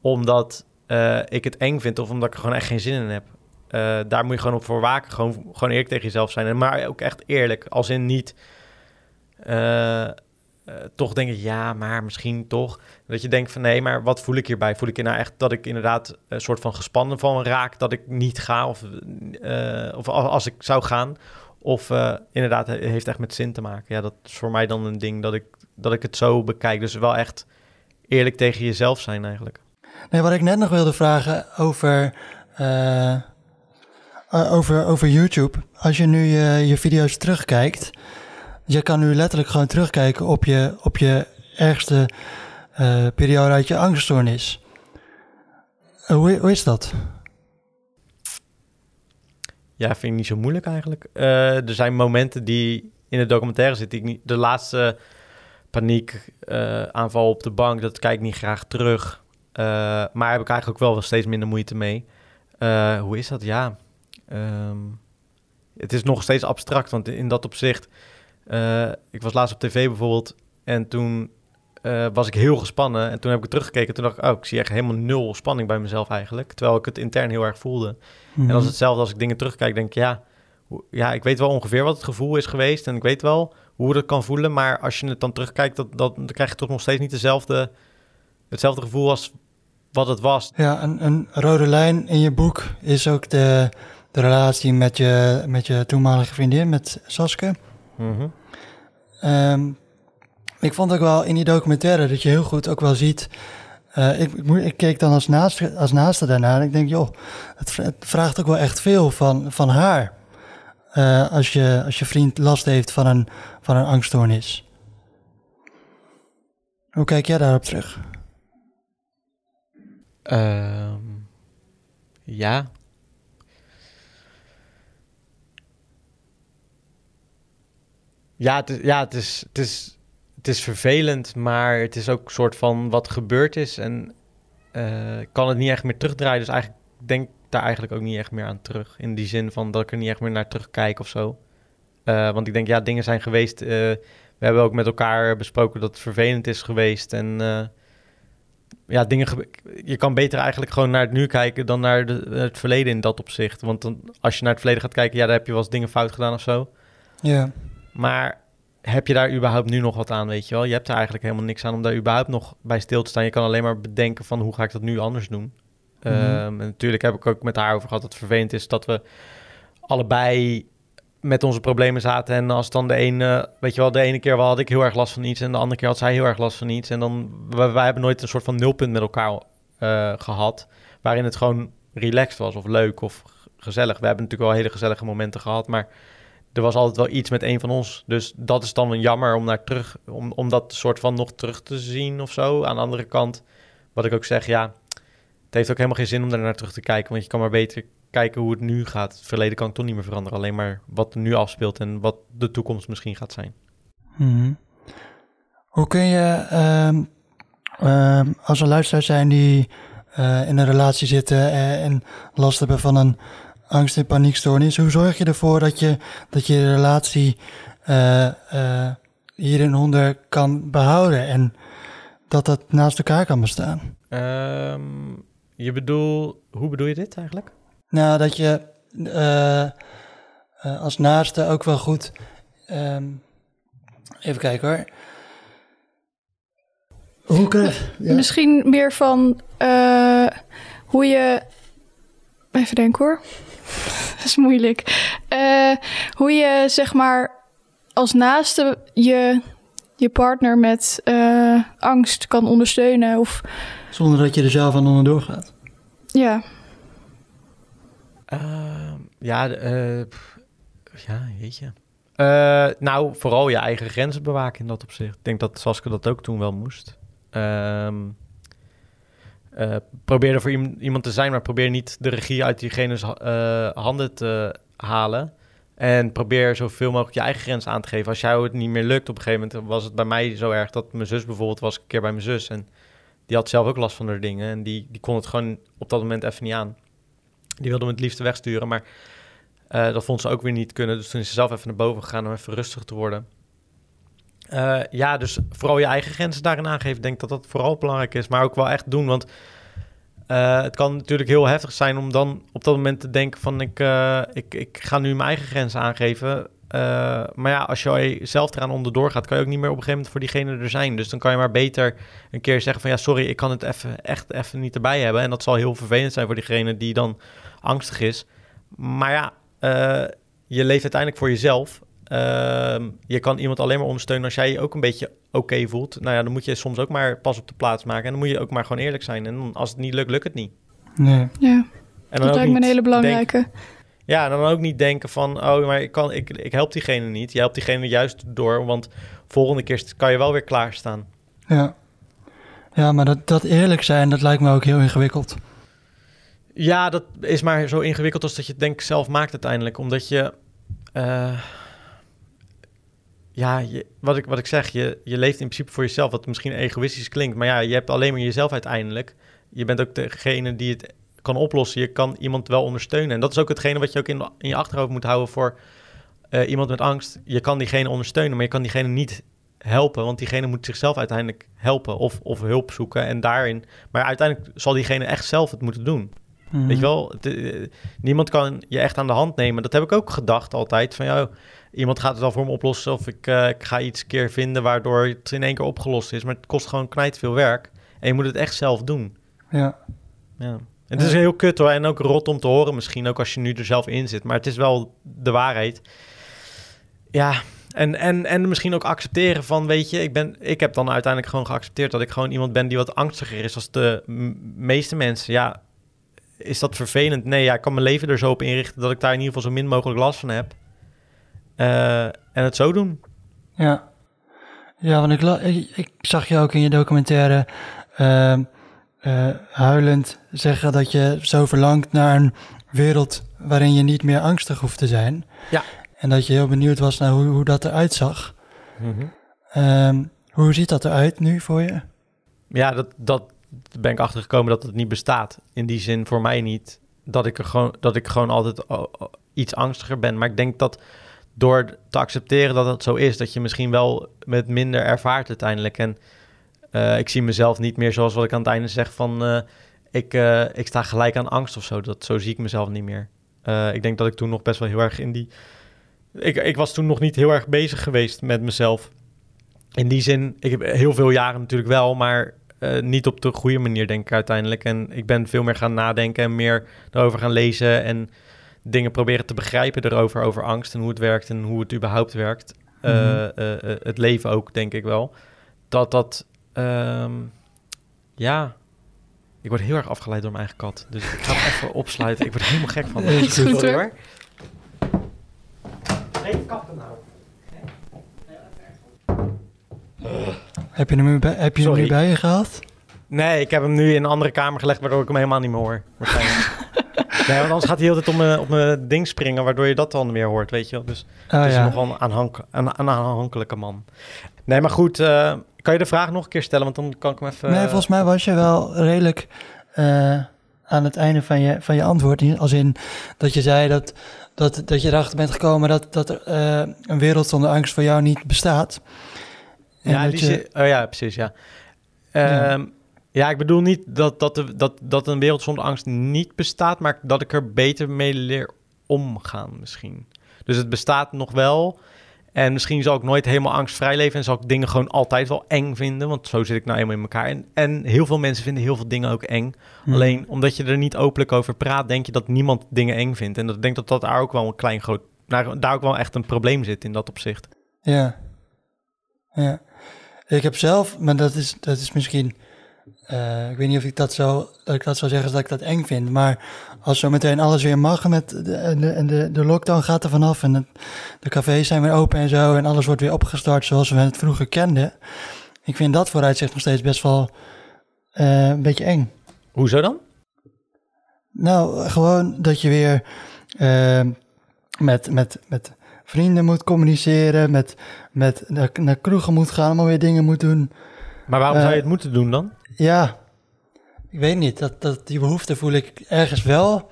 omdat eh, ik het eng vind of omdat ik gewoon echt geen zin in heb. Eh, daar moet je gewoon op voor waken, gewoon, gewoon eerlijk tegen jezelf zijn. En maar ook echt eerlijk, als in niet eh, eh, toch denk ik, ja, maar misschien toch. Dat je denkt van nee, maar wat voel ik hierbij? Voel ik nou echt dat ik inderdaad een soort van gespannen van raak dat ik niet ga of, eh, of als ik zou gaan? Of eh, inderdaad, het heeft echt met zin te maken. Ja, dat is voor mij dan een ding dat ik, dat ik het zo bekijk. Dus wel echt eerlijk tegen jezelf zijn eigenlijk. Nee, wat ik net nog wilde vragen over, over, over YouTube. Als je nu je, je video's terugkijkt, je kan nu letterlijk gewoon terugkijken op je, op je ergste eh, periode uit je angststoornis. Eh, hoe, hoe is dat? Ja, vind ik niet zo moeilijk eigenlijk. Eh, er zijn momenten die in de documentaire zitten. Ik niet, de laatste paniek aanval op de bank, dat kijk ik niet graag terug. Maar heb ik eigenlijk ook wel steeds minder moeite mee. Hoe is dat? Ja. Ehm, het is nog steeds abstract, want in dat opzicht... eh, ik was laatst op tv bijvoorbeeld en toen eh, was ik heel gespannen. En toen heb ik teruggekeken toen dacht ik... oh, ik zie echt helemaal nul spanning bij mezelf eigenlijk. Terwijl ik het intern heel erg voelde. En dat is hetzelfde als ik dingen terugkijk, denk ik, ja, ja, ik weet wel ongeveer wat het gevoel is geweest en ik weet wel hoe dat kan voelen, maar als je het dan terugkijkt, dat, dat, dan krijg je toch nog steeds niet dezelfde, hetzelfde gevoel als wat het was. Ja, een, een rode lijn in je boek is ook de, de relatie met je, met je toenmalige vriendin, met Saske. Mhm. Ehm, ik vond ook wel in die documentaire dat je heel goed ook wel ziet. eh, ik, ik, keek dan als naaste, als naaste daarna en ik denk, joh, het, vra- het vraagt ook wel echt veel van, van haar. eh, als, je, als je vriend last heeft van een, van een angststoornis. Hoe kijk jij daarop terug? Ehm, Ja. Ja, het is, ja het, is, het, is, het is vervelend, maar het is ook een soort van wat gebeurd is. En ik kan het niet echt meer terugdraaien. Dus eigenlijk denk daar eigenlijk ook niet echt meer aan terug. In die zin van dat ik er niet echt meer naar terugkijk of zo. Eh, want ik denk, ja, dingen zijn geweest. eh, we hebben ook met elkaar besproken dat het vervelend is geweest. En ja, dingen. Je kan beter eigenlijk gewoon naar het nu kijken dan naar de, het verleden in dat opzicht. Want dan, als je naar het verleden gaat kijken, ja, dan heb je wel eens dingen fout gedaan of zo. Ja. Maar heb je daar überhaupt nu nog wat aan, weet je wel? Je hebt er eigenlijk helemaal niks aan om daar überhaupt nog bij stil te staan. Je kan alleen maar bedenken van hoe ga ik dat nu anders doen. Mhm. Ehm, en natuurlijk heb ik ook met haar over gehad dat het vervelend is dat we allebei met onze problemen zaten. En als dan de ene, weet je wel, de ene keer had ik heel erg last van iets en de andere keer had zij heel erg last van iets. En dan, wij, wij hebben nooit een soort van nulpunt met elkaar eh, gehad, waarin het gewoon relaxed was of leuk of gezellig. We hebben natuurlijk wel hele gezellige momenten gehad, maar er was altijd wel iets met een van ons. Dus dat is dan wel jammer om naar terug, om, om dat soort van nog terug te zien of zo. Aan de andere kant, wat ik ook zeg, ja, het heeft ook helemaal geen zin om daar naar terug te kijken, want je kan maar beter kijken hoe het nu gaat. Het verleden kan ik toch niet meer veranderen, alleen maar wat er nu afspeelt en wat de toekomst misschien gaat zijn. Mhm. Hoe kun je, ehm, ehm, als er luisteraars zijn die eh, in een relatie zitten eh, en last hebben van een angst- en paniekstoornis, hoe zorg je ervoor dat je dat je de relatie eh, eh, hierin onder kan behouden en dat dat naast elkaar kan bestaan? Ehm, je bedoel, hoe bedoel je dit eigenlijk? Nou, dat je eh, eh, als naaste ook wel goed. ehm, even kijken hoor. Hoe krijg ja. Misschien meer van eh, hoe je. Even denken hoor. Dat is moeilijk. Eh, hoe je zeg maar als naaste je, je partner met eh, angst kan ondersteunen. Of Zonder dat je er zelf aan onderdoor gaat. ja, Ehm, ja, eh, pff, ja, jeetje. Eh, nou, vooral je eigen grenzen bewaken in dat opzicht. Ik denk dat Saskia dat ook toen wel moest. Ehm eh, probeer er voor iem- iemand te zijn, maar probeer niet de regie uit diegene's eh, handen te halen. En probeer zoveel mogelijk je eigen grens aan te geven. Als jou het niet meer lukt, op een gegeven moment was het bij mij zo erg dat mijn zus bijvoorbeeld was een keer bij mijn zus. En die had zelf ook last van haar dingen. En die, die kon het gewoon op dat moment even niet aan. Die wilde me het liefste wegsturen, maar eh, dat vond ze ook weer niet kunnen. Dus toen is ze zelf even naar boven gegaan om even rustig te worden. Eh, ja, dus vooral je eigen grenzen daarin aangeven. Ik denk dat dat vooral belangrijk is, maar ook wel echt doen. Want eh, het kan natuurlijk heel heftig zijn om dan op dat moment te denken van... ik, eh, ik, ik ga nu mijn eigen grenzen aangeven. Maar ja, als je zelf eraan onderdoor gaat, kan je ook niet meer op een gegeven moment voor diegene er zijn. Dus dan kan je maar beter een keer zeggen van... ja, sorry, ik kan het even, echt even niet erbij hebben. En dat zal heel vervelend zijn voor diegene die dan angstig is. Maar ja, je leeft uiteindelijk voor jezelf. Ehm, je kan iemand alleen maar ondersteunen als jij je ook een beetje oké voelt. Nou ja, dan moet je soms ook maar pas op de plaats maken. En dan moet je ook maar gewoon eerlijk zijn. En dan, als het niet lukt, lukt het niet. Nee. ja. En dan dat ook lijkt me een hele belangrijke. ja, en dan ook niet denken van, oh, maar ik, kan, ik, ik help diegene niet. Je helpt diegene juist door, want volgende keer kan je wel weer klaarstaan. Ja. Ja, maar dat, dat eerlijk zijn, dat lijkt me ook heel ingewikkeld. Ja, dat is maar zo ingewikkeld als dat je het denk ik zelf maakt uiteindelijk. Omdat je... eh, ja, je, wat, ik, wat ik zeg, je, je leeft in principe voor jezelf, wat misschien egoïstisch klinkt. Maar ja, je hebt alleen maar jezelf uiteindelijk. Je bent ook degene die het kan oplossen. Je kan iemand wel ondersteunen. En dat is ook hetgene wat je ook in, in je achterhoofd moet houden voor eh, iemand met angst. Je kan diegene ondersteunen, maar je kan diegene niet helpen. Want diegene moet zichzelf uiteindelijk helpen of, of hulp zoeken. En daarin... Maar uiteindelijk zal diegene echt zelf het moeten doen. Mhm. Weet je wel, eh, niemand kan je echt aan de hand nemen. Dat heb ik ook gedacht altijd. Van ja, iemand gaat het wel voor me oplossen. Of ik, eh, ik ga iets keer vinden waardoor het in één keer opgelost is. Maar het kost gewoon knijt veel werk. En je moet het echt zelf doen. Ja. Ja. En het is heel kut hoor. En ook rot om te horen misschien. Ook als je nu er zelf in zit. Maar het is wel de waarheid. Ja, en, en, en misschien ook accepteren van, weet je, ik, ben, ik heb dan uiteindelijk gewoon geaccepteerd dat ik gewoon iemand ben die wat angstiger is als de meeste mensen. Ja, is dat vervelend? Nee, ja, ik kan mijn leven er zo op inrichten dat ik daar in ieder geval zo min mogelijk last van heb. Eh, en het zo doen. Ja, ja want ik, ik, ik zag je ook in je documentaire ehm, eh, huilend zeggen dat je zo verlangt naar een wereld waarin je niet meer angstig hoeft te zijn. Ja. En dat je heel benieuwd was naar hoe, hoe dat eruit zag. Mhm. Ehm, hoe ziet dat eruit nu voor je? Ja, dat, dat ben ik achtergekomen dat het niet bestaat. In die zin voor mij niet. Dat ik, er gewoon, dat ik gewoon altijd iets angstiger ben. Maar ik denk dat door te accepteren dat het zo is, dat je misschien wel met minder ervaart uiteindelijk. En eh, ik zie mezelf niet meer zoals wat ik aan het einde zeg van... eh, ik, eh, ik sta gelijk aan angst of zo. Dat, zo zie ik mezelf niet meer. Ik denk dat ik toen nog best wel heel erg in die... Ik, ik was toen nog niet heel erg bezig geweest met mezelf. In die zin, ik heb heel veel jaren natuurlijk wel, maar niet op de goede manier, denk ik uiteindelijk. En ik ben veel meer gaan nadenken en meer erover gaan lezen en dingen proberen te begrijpen erover, over angst en hoe het werkt en hoe het überhaupt werkt. Eh, Mhm. eh, eh, het leven ook, denk ik wel. Dat dat, ehm, ja, ik word heel erg afgeleid door mijn eigen kat. Dus ik ga hem even opsluiten. Ik word er helemaal gek van. Is goed, Sorry hoor. Nee, nou. Heb je hem nu bij, heb je hem nu bij je gehad? Nee, ik heb hem nu in een andere kamer gelegd, waardoor ik hem helemaal niet meer hoor. Waarschijnlijk. Nee, want anders gaat hij heel de tijd op mijn, op mijn ding springen, waardoor je dat dan weer hoort, weet je wel. Dus Oh het is ja. nogal een, aanhank, een, een aanhankelijke man. Nee, maar goed, eh, kan je de vraag nog een keer stellen, want dan kan ik hem even... Nee, volgens mij was je wel redelijk eh, aan het einde van je, van je antwoord. in- Als in dat je zei dat, dat, dat je erachter bent gekomen dat, dat er eh, een wereld zonder angst voor jou niet bestaat. En ja, dat je, oh ja, precies, ja. Ehm, ja. ik bedoel niet dat, dat, de, dat, dat een wereld zonder angst niet bestaat, maar dat ik er beter mee leer omgaan misschien. Dus het bestaat nog wel. En misschien zal ik nooit helemaal angstvrij leven en zal ik dingen gewoon altijd wel eng vinden, want zo zit ik nou eenmaal in elkaar. En, en heel veel mensen vinden heel veel dingen ook eng. Hm. Alleen omdat je er niet openlijk over praat, denk je dat niemand dingen eng vindt. En dat, ik denk dat dat daar ook wel een klein groot, daar, daar ook wel echt een probleem zit in dat opzicht. Ja. Ja. Ik heb zelf, maar dat is, dat is misschien. Eh, ik weet niet of ik dat zo, dat ik dat zou zeggen dat ik dat eng vind. Maar als zo meteen alles weer mag met de, en de, en de, de lockdown gaat er vanaf en het- de cafés zijn weer open en zo en alles wordt weer opgestart zoals we het vroeger kenden. Ik vind dat vooruitzicht nog steeds best wel eh, een beetje eng. Hoezo dan? Nou, gewoon dat je weer eh, met, met, met vrienden moet communiceren, met, met naar, naar kroegen moet gaan, allemaal weer dingen moet doen. Maar waarom zou je het moeten doen dan? Ja, ik weet niet, dat, dat, die behoefte voel ik ergens wel.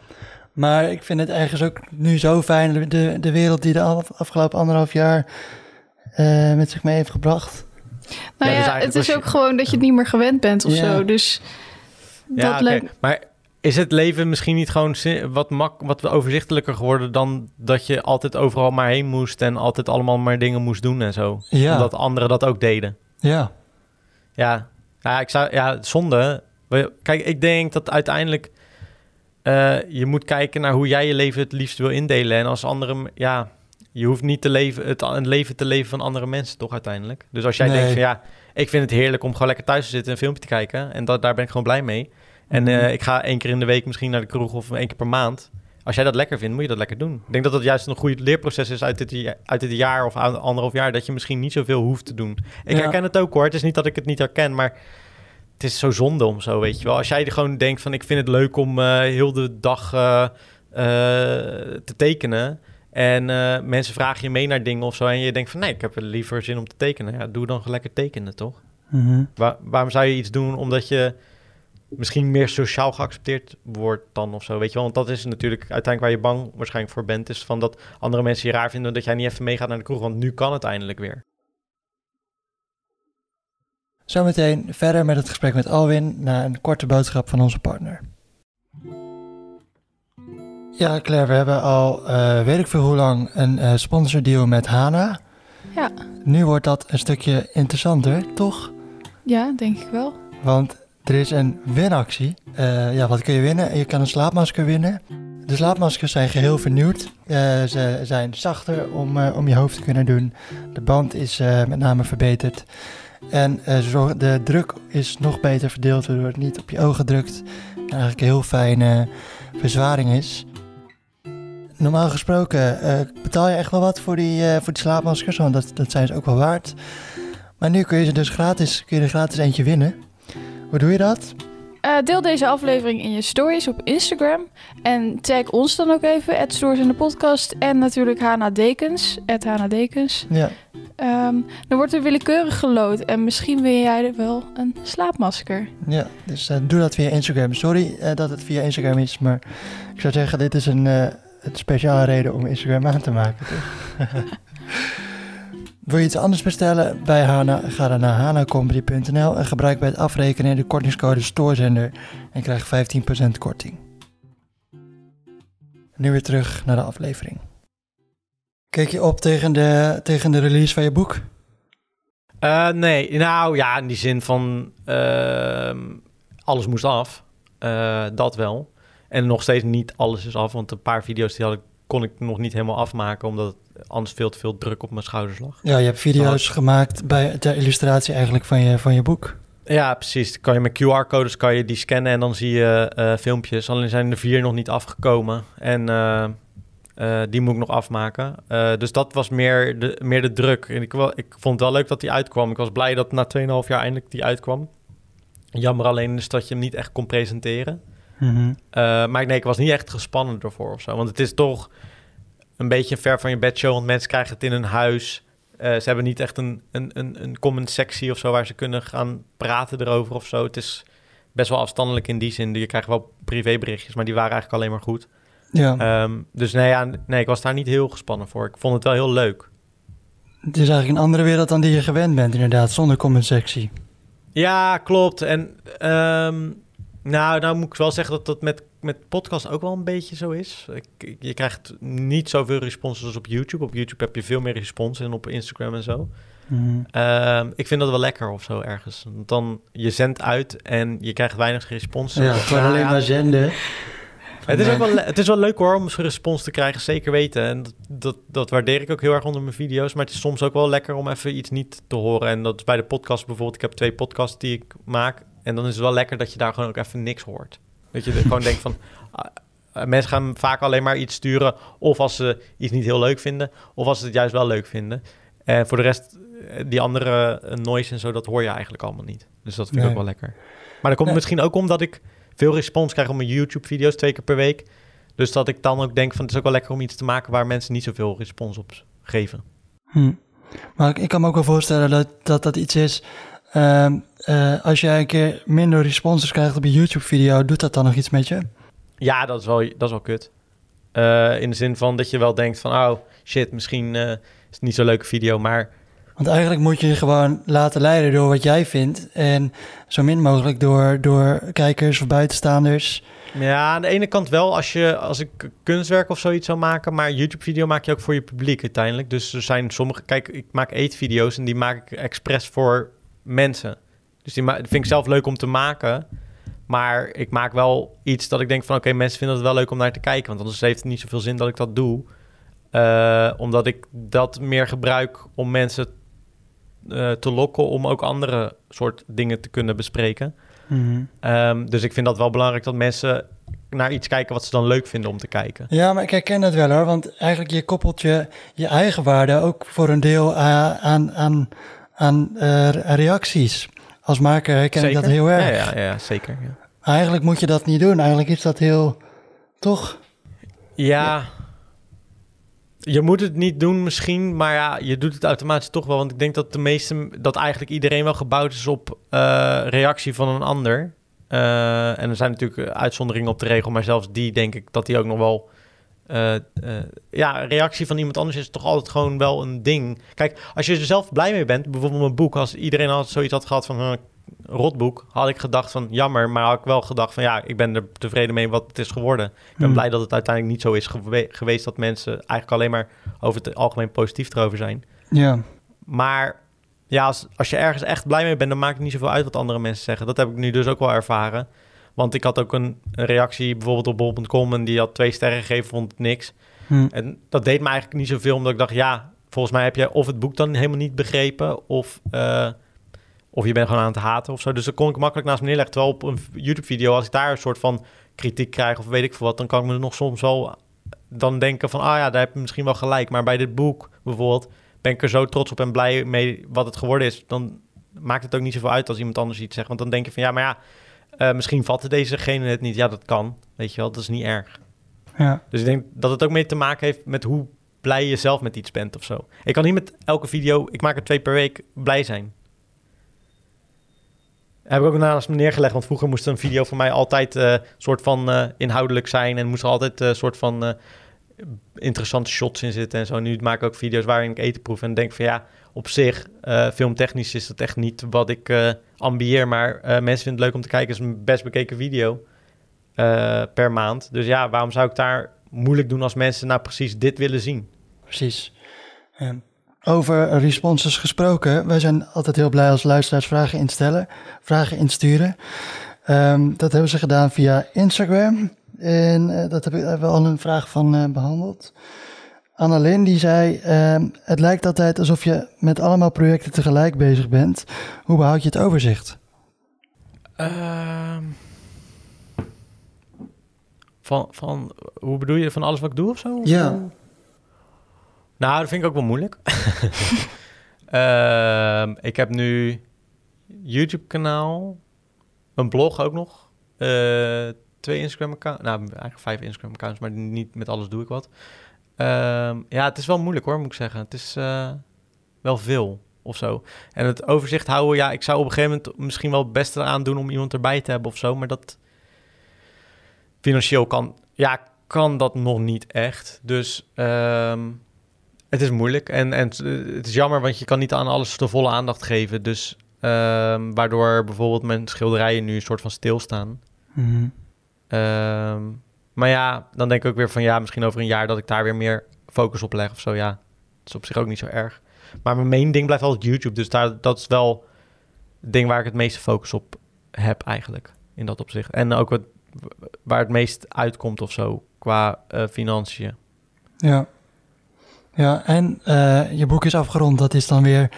Maar ik vind het ergens ook nu zo fijn, de, de wereld die de af- afgelopen anderhalf jaar eh, met zich mee heeft gebracht. Nou Ja, ja, dus het is je- ook gewoon dat je het niet meer gewend bent of Ja. zo. Dus Ja, dat lijkt... Maar is het leven misschien niet gewoon wat, mak wat overzichtelijker geworden dan dat je altijd overal maar heen moest en altijd allemaal maar dingen moest doen en zo? Ja, Omdat anderen dat ook deden. ja, Ja, ja ik zou, ja, zonde. Kijk, ik denk dat uiteindelijk eh, je moet kijken naar hoe jij je leven het liefst wil indelen. En als anderen, ja, je hoeft niet te leven, het, het leven te leven van andere mensen, toch uiteindelijk. Dus als jij Nee. denkt van ja, ik vind het heerlijk om gewoon lekker thuis te zitten en een filmpje te kijken. En dat, daar ben ik gewoon blij mee. En Mhm. eh, ik ga één keer in de week misschien naar de kroeg of één keer per maand. Als jij dat lekker vindt, moet je dat lekker doen. Ik denk dat dat juist een goed leerproces is uit dit, uit dit jaar of anderhalf jaar. Dat je misschien niet zoveel hoeft te doen. Ik Ja. herken het ook hoor. Het is niet dat ik het niet herken, maar het is zo zonde om zo, weet je wel. Als jij gewoon denkt van ik vind het leuk om eh, heel de dag eh, eh, te tekenen. En mensen vragen je mee naar dingen of zo. En je denkt van nee, ik heb liever zin om te tekenen. Ja, doe dan gewoon lekker tekenen, toch? Mhm. Waar, waarom zou je iets doen omdat je misschien meer sociaal geaccepteerd wordt dan of zo, weet je wel? Want dat is natuurlijk uiteindelijk waar je bang waarschijnlijk voor bent, is van dat andere mensen je raar vinden dat jij niet even meegaat naar de kroeg, want nu kan het eindelijk weer. Zometeen verder met het gesprek met Alwin na een korte boodschap van onze partner. Ja, Claire, we hebben al eh, weet ik veel hoe lang een eh sponsordeal met Hana. Ja. Nu wordt dat een stukje interessanter, toch? ja, denk ik wel. Want er is een winactie. Eh, ja, wat kun je winnen? Je kan een slaapmasker winnen. De slaapmaskers zijn geheel vernieuwd. Eh, ze zijn zachter om, eh, om je hoofd te kunnen doen. De band is met name verbeterd. En de druk is nog beter verdeeld, waardoor het niet op je ogen drukt. En eigenlijk een heel fijne verzwaring is. Normaal gesproken betaal je echt wel wat voor die, voor die slaapmaskers, want dat, dat zijn ze ook wel waard. Maar nu kun je ze dus gratis, kun je er gratis eentje winnen. Hoe doe je dat? Eh, deel deze aflevering in je stories op Instagram. En tag ons dan ook even, het Stories in de podcast. En natuurlijk Hana Dekens, Hana Dekens. Ja. Ehm, dan wordt er willekeurig gelood. En misschien wil jij wel een slaapmasker. Ja, dus eh, doe dat via Instagram. Sorry eh, dat het via Instagram is, maar ik zou zeggen, dit is een, een speciale reden om Instagram aan te maken. Wil je iets anders bestellen bij Hana? Ga dan naar hanacomedy.nl en gebruik bij het afrekenen de kortingscode STOORZENDER en krijg 15% korting. Nu weer terug naar de aflevering. Kijk je op tegen de, tegen de release van je boek? Eh, nee, nou ja, in die zin van ehm, alles moest af. Eh, dat wel. En nog steeds niet alles is af, want een paar video's die had ik, kon ik nog niet helemaal afmaken, omdat het anders veel te veel druk op mijn schouders lag. Ja, je hebt video's gemaakt bij, ter illustratie eigenlijk van je, van je boek. Ja, precies. Dan kan je met QR-codes kan je die scannen en dan zie je eh, filmpjes. Alleen zijn er vier nog niet afgekomen. En eh, eh, die moet ik nog afmaken. Dus dat was meer de, meer de druk. En ik, wel, ik vond het wel leuk dat die uitkwam. Ik was blij dat na 2,5 jaar eindelijk die uitkwam. Jammer alleen is dat je hem niet echt kon presenteren. Eh, maar nee, ik was niet echt gespannen ervoor of zo. Want het is toch een beetje ver van je bedshow. Want mensen krijgen het in hun huis. Eh, ze hebben niet echt een, een, een, een comment sectie of zo... waar ze kunnen gaan praten erover of zo. Het is best wel afstandelijk in die zin. Je krijgt wel privéberichtjes, maar die waren eigenlijk alleen maar goed. Ja, Ehm, dus nee, ja, nee, ik was daar niet heel gespannen voor. Ik vond het wel heel leuk. het is eigenlijk een andere wereld dan die je gewend bent inderdaad, zonder comment-sectie. Ja, klopt. En ehm, nou, nou moet ik wel zeggen dat dat met, met podcast ook wel een beetje zo is. Ik, je krijgt niet zoveel responses als op YouTube. Op YouTube heb je veel meer respons en op Instagram en zo. Mhm. Ehm, ik vind dat wel lekker of zo ergens. Want dan je zendt uit en je krijgt weinig respons. Ja, gewoon alleen maar zenden. Het is, ook wel, het is wel leuk hoor om zo'n respons te krijgen, zeker weten. En dat, dat, dat waardeer ik ook heel erg onder mijn video's. Maar het is soms ook wel lekker om even iets niet te horen. En dat is bij de podcast bijvoorbeeld. Ik heb twee podcasts die ik maak. En dan is het wel lekker dat je daar gewoon ook even niks hoort. Dat je er gewoon denkt van... ah, ah, mensen gaan vaak alleen maar iets sturen... of als ze iets niet heel leuk vinden... of als ze het juist wel leuk vinden. En voor de rest, eh, die andere eh, noise en zo... dat hoor je eigenlijk allemaal niet. Dus dat vind ik Nee. ook wel lekker. Maar dat komt Nee. misschien ook omdat ik veel respons krijg op mijn YouTube-video's twee keer per week. Dus dat ik dan ook denk van het is ook wel lekker om iets te maken waar mensen niet zoveel respons op geven. Hm. Maar ik, ik kan me ook wel voorstellen dat dat, dat iets is. Ehm, eh, als jij een keer minder responses krijgt op een YouTube-video, doet dat dan nog iets met je? Ja, dat is wel, dat is wel kut. Eh, in de zin van dat je wel denkt van oh shit, misschien eh, is het niet zo'n leuke video, maar Want eigenlijk moet je je gewoon laten leiden door wat jij vindt. En zo min mogelijk door, door kijkers of buitenstaanders. ja, aan de ene kant wel als je als ik kunstwerk of zoiets zou maken, maar YouTube-video maak je ook voor je publiek uiteindelijk. Dus er zijn sommige, kijk, ik maak eetvideo's en die maak ik expres voor mensen. Dus die vind ik zelf leuk om te maken. Maar ik maak wel iets dat ik denk van... oké, mensen vinden het wel leuk om naar te kijken. Want anders heeft het niet zoveel zin dat ik dat doe. Eh, omdat ik dat meer gebruik om mensen eh, te lokken... om ook andere soort dingen te kunnen bespreken. Mhm. Ehm, dus ik vind dat wel belangrijk dat mensen naar iets kijken... wat ze dan leuk vinden om te kijken. Ja, maar ik herken dat wel hoor. Want eigenlijk je koppelt je, je eigen waarde ook voor een deel a- aan, aan, aan eh, reacties. Als maker herken ik dat heel erg. Ja, ja, ja zeker. Ja. Eigenlijk moet je dat niet doen. Eigenlijk is dat heel... Toch? Ja. Je moet het niet doen misschien, maar ja, je doet het automatisch toch wel. Want ik denk dat de meeste, dat eigenlijk iedereen wel gebouwd is op eh, reactie van een ander. Eh, en er zijn natuurlijk uitzonderingen op de regel, maar zelfs die denk ik dat die ook nog wel... eh, eh, ja, reactie van iemand anders is toch altijd gewoon wel een ding. Kijk, als je er zelf blij mee bent, bijvoorbeeld een boek, als iedereen al zoiets had gehad van eh, rotboek, had ik gedacht van jammer, maar had ik wel gedacht van ja, ik ben er tevreden mee wat het is geworden. Ik ben Hmm. blij dat het uiteindelijk niet zo is gewe- geweest dat mensen eigenlijk alleen maar over het algemeen positief erover zijn. Ja. Maar ja, als, als je ergens echt blij mee bent, dan maakt het niet zoveel uit wat andere mensen zeggen. Dat heb ik nu dus ook wel ervaren. Want ik had ook een, een reactie bijvoorbeeld op bol.com en die had twee sterren gegeven, vond het niks. Hm. En dat deed me eigenlijk niet zoveel, omdat ik dacht, ja, volgens mij heb jij of het boek dan helemaal niet begrepen, of, eh, of je bent gewoon aan het haten of zo. Dus dan kon ik makkelijk naast me neerleggen. Terwijl op een YouTube-video, als ik daar een soort van kritiek krijg of weet ik veel wat, dan kan ik me nog soms wel dan denken van, ah ja, daar heb je misschien wel gelijk. Maar bij dit boek bijvoorbeeld ben ik er zo trots op en blij mee wat het geworden is. Dan maakt het ook niet zoveel uit als iemand anders iets zegt. Want dan denk je van, ja, maar ja, Eh, misschien vatten dezegene het niet. Ja, dat kan. Weet je wel, dat is niet erg. Ja. Dus ik denk dat het ook mee te maken heeft met hoe blij je zelf met iets bent of zo. Ik kan niet met elke video, ik maak er twee per week, blij zijn. Heb ik ook naast me neergelegd, want vroeger moest een video voor mij altijd een soort van eh, inhoudelijk zijn en moest er altijd een soort van interessante shots in zitten en zo. Nu maak ik ook video's waarin ik eten proef en denk van ja, op zich, filmtechnisch is dat echt niet wat ik ambieer, maar eh, mensen vinden het leuk om te kijken. Is een best bekeken video eh, per maand. Dus ja, waarom zou ik daar moeilijk doen als mensen nou precies dit willen zien? Precies. Ehm, over responses gesproken. Wij zijn altijd heel blij als luisteraars vragen instellen, vragen insturen. Ehm, dat hebben ze gedaan via Instagram. En eh, dat hebben we al een vraag van eh, behandeld. Annalyn die zei, ehm, het lijkt altijd alsof je met allemaal projecten tegelijk bezig bent. Hoe behoud je het overzicht? Ehm, van, van, hoe bedoel je, van alles wat ik doe of zo? Of Ja. Nou, dat vind ik ook wel moeilijk. Ehm, ik heb nu YouTube-kanaal, een blog ook nog, eh, twee Instagram-accounts, nou eigenlijk vijf Instagram-accounts, maar niet met alles doe ik wat. Ehm, ja, het is wel moeilijk hoor, moet ik zeggen. Het is eh, wel veel of zo. En het overzicht houden, ja, ik zou op een gegeven moment misschien wel het beste eraan doen om iemand erbij te hebben of zo, maar dat financieel kan, ja, kan dat nog niet echt. Dus ehm, het is moeilijk en, en het is jammer, want je kan niet aan alles de volle aandacht geven. Dus ehm, waardoor bijvoorbeeld mijn schilderijen nu een soort van stilstaan. Ehm, maar ja, dan denk ik ook weer van ja, misschien over een jaar dat ik daar weer meer focus op leg of zo. Ja, dat is op zich ook niet zo erg. Maar mijn main ding blijft altijd YouTube. Dus daar, dat is wel het ding waar ik het meeste focus op heb eigenlijk. In dat opzicht. En ook wat, waar het meest uitkomt of zo qua eh, financiën. Ja. Ja, en eh, je boek is afgerond. Dat is dan weer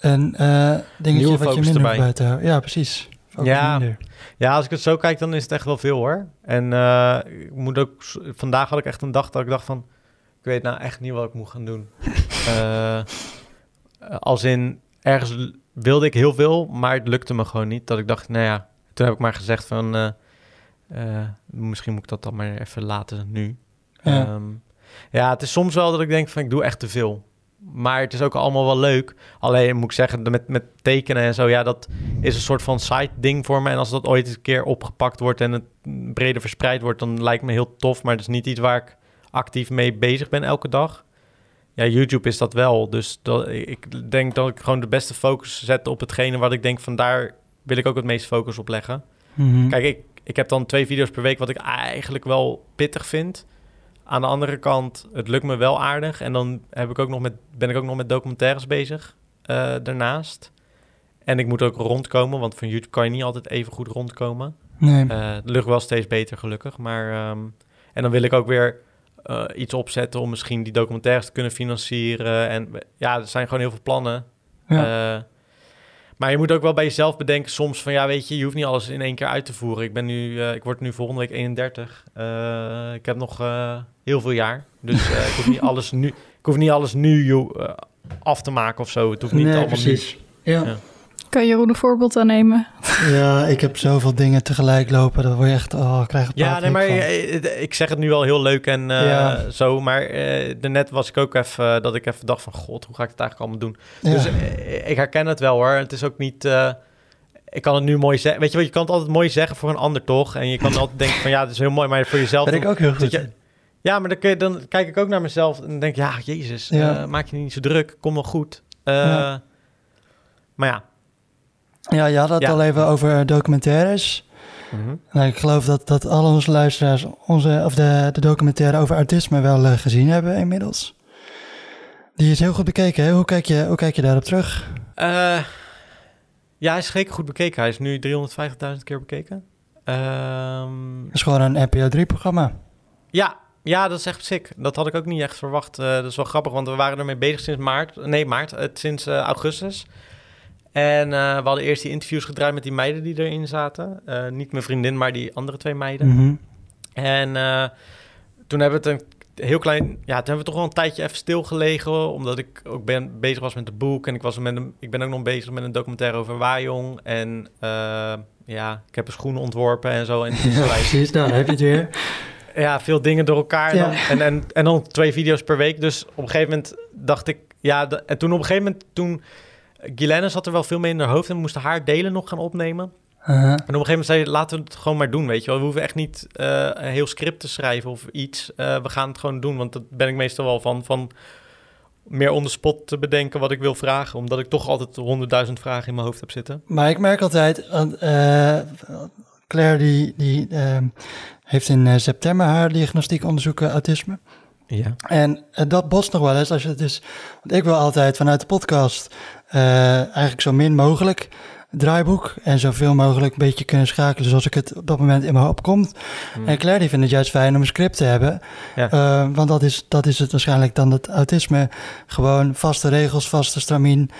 een eh, dingetje Nieuwe wat je minder erbij. buiten. Ja, precies. Ja. minder. Ja, als ik het zo kijk, dan is het echt wel veel hoor. En eh, ik moet ook, vandaag had ik echt een dag dat ik dacht van, ik weet nou echt niet wat ik moet gaan doen. Eh, als in, ergens wilde ik heel veel, maar het lukte me gewoon niet. Dat ik dacht, nou ja, toen heb ik maar gezegd van, eh, misschien moet ik dat dan maar even laten nu. Ja. Ehm, ja, het is soms wel dat ik denk van, ik doe echt te veel. Maar het is ook allemaal wel leuk. Alleen moet ik zeggen, met, met tekenen en zo, ja, dat is een soort van side ding voor me. En als dat ooit eens een keer opgepakt wordt en het breder verspreid wordt, dan lijkt me heel tof. Maar het is niet iets waar ik actief mee bezig ben elke dag. Ja, YouTube is dat wel. Dus dat, ik denk dat ik gewoon de beste focus zet op hetgene wat ik denk van daar wil ik ook het meeste focus op leggen. Mhm. Kijk, ik, ik heb dan twee video's per week wat ik eigenlijk wel pittig vind. Aan de andere kant, het lukt me wel aardig. En dan heb ik ook nog met, ben ik ook nog met documentaires bezig eh, daarnaast. En ik moet ook rondkomen, want van YouTube kan je niet altijd even goed rondkomen. Nee. Eh het lukt wel steeds beter, gelukkig. Maar, ehm, en dan wil ik ook weer eh, iets opzetten om misschien die documentaires te kunnen financieren. En ja, er zijn gewoon heel veel plannen. ja. Maar je moet ook wel bij jezelf bedenken soms van ja, weet je, je hoeft niet alles in één keer uit te voeren. Ik ben nu, eh, ik word nu volgende week 31. Eh, ik heb nog eh, heel veel jaar, dus ik hoef niet alles nu, ik hoef niet alles nu af te maken of zo. Het hoeft niet nee, allemaal precies. Ja. Ja. Kan Jeroen een voorbeeld aan nemen? ja, ik heb zoveel dingen tegelijk lopen. Dat word je echt... Oh, ik krijg het. Ja, nee, maar eh, ik zeg het nu al heel leuk en eh, Ja. zo, maar eh daarnet was ik ook even dat ik even dacht van god, hoe ga ik het eigenlijk allemaal doen? Dus ik herken het wel hoor. Het is ook niet. eh, ik kan het nu mooi zeggen. Weet je wat, je kan het altijd mooi zeggen voor een ander toch? En je kan altijd denken van ja, het is heel mooi, maar voor jezelf. ben ik ook heel goed. je- Ja, maar dan, kun je, dan kijk ik ook naar mezelf en denk ja, Jezus, Ja. eh, maak je niet zo druk, kom wel goed. Eh, Ja. Maar ja. Ja, je had het Ja. al even over documentaires. Nou, ik geloof dat, dat al onze luisteraars onze, of de, de documentaire over autisme wel eh, gezien hebben inmiddels. Die is heel goed bekeken. Hè? Hoe, kijk je, hoe kijk je daarop terug? Eh, ja, hij is zeker goed bekeken. Hij is nu 350.000 keer bekeken. Het is gewoon een NPO 3-programma. Ja, ja, dat is echt sick. Dat had ik ook niet echt verwacht. Eh, dat is wel grappig, want we waren ermee bezig sinds maart. Nee, maart. sinds augustus. En eh, we hadden eerst die interviews gedraaid met die meiden die erin zaten. Eh, niet mijn vriendin, maar die andere twee meiden. Mhm. En eh, toen hebben we het een heel klein... Ja, toen hebben we toch wel een tijdje even stilgelegen. Omdat ik ook ben, bezig was met het boek. En ik, was met een, ik ben ook nog bezig met een documentaire over Wajong. En ja, ik heb een schoen ontworpen en zo. En Ja, precies, nou, dan heb je het weer. ja, veel dingen door elkaar. Ja. En, en, en dan twee video's per week. Dus op een gegeven moment dacht ik... Ja, en toen op een gegeven moment... Toen, Guylaine zat er wel veel mee in haar hoofd... en we moesten haar delen nog gaan opnemen. Uh-huh. En op een gegeven moment zei laten we het gewoon maar doen, weet je wel. We hoeven echt niet eh, een heel script te schrijven of iets. Eh, we gaan het gewoon doen, want dat ben ik meestal wel van... van meer on the spot te bedenken wat ik wil vragen. Omdat ik toch altijd honderdduizend vragen in mijn hoofd heb zitten. Maar ik merk altijd, eh, Claire die, die heeft in september haar diagnostiek onderzoeken autisme. Ja. En eh, dat botst nog wel eens als je het is. Want ik wil altijd vanuit de podcast eh, eigenlijk zo min mogelijk draaiboek en zoveel mogelijk een beetje kunnen schakelen zoals ik het op dat moment in me opkomt. Hmm. En Claire die vindt het juist fijn om een script te hebben, Ja. Eh, want dat is, dat is het waarschijnlijk dan het autisme. Gewoon vaste regels, vaste stramien.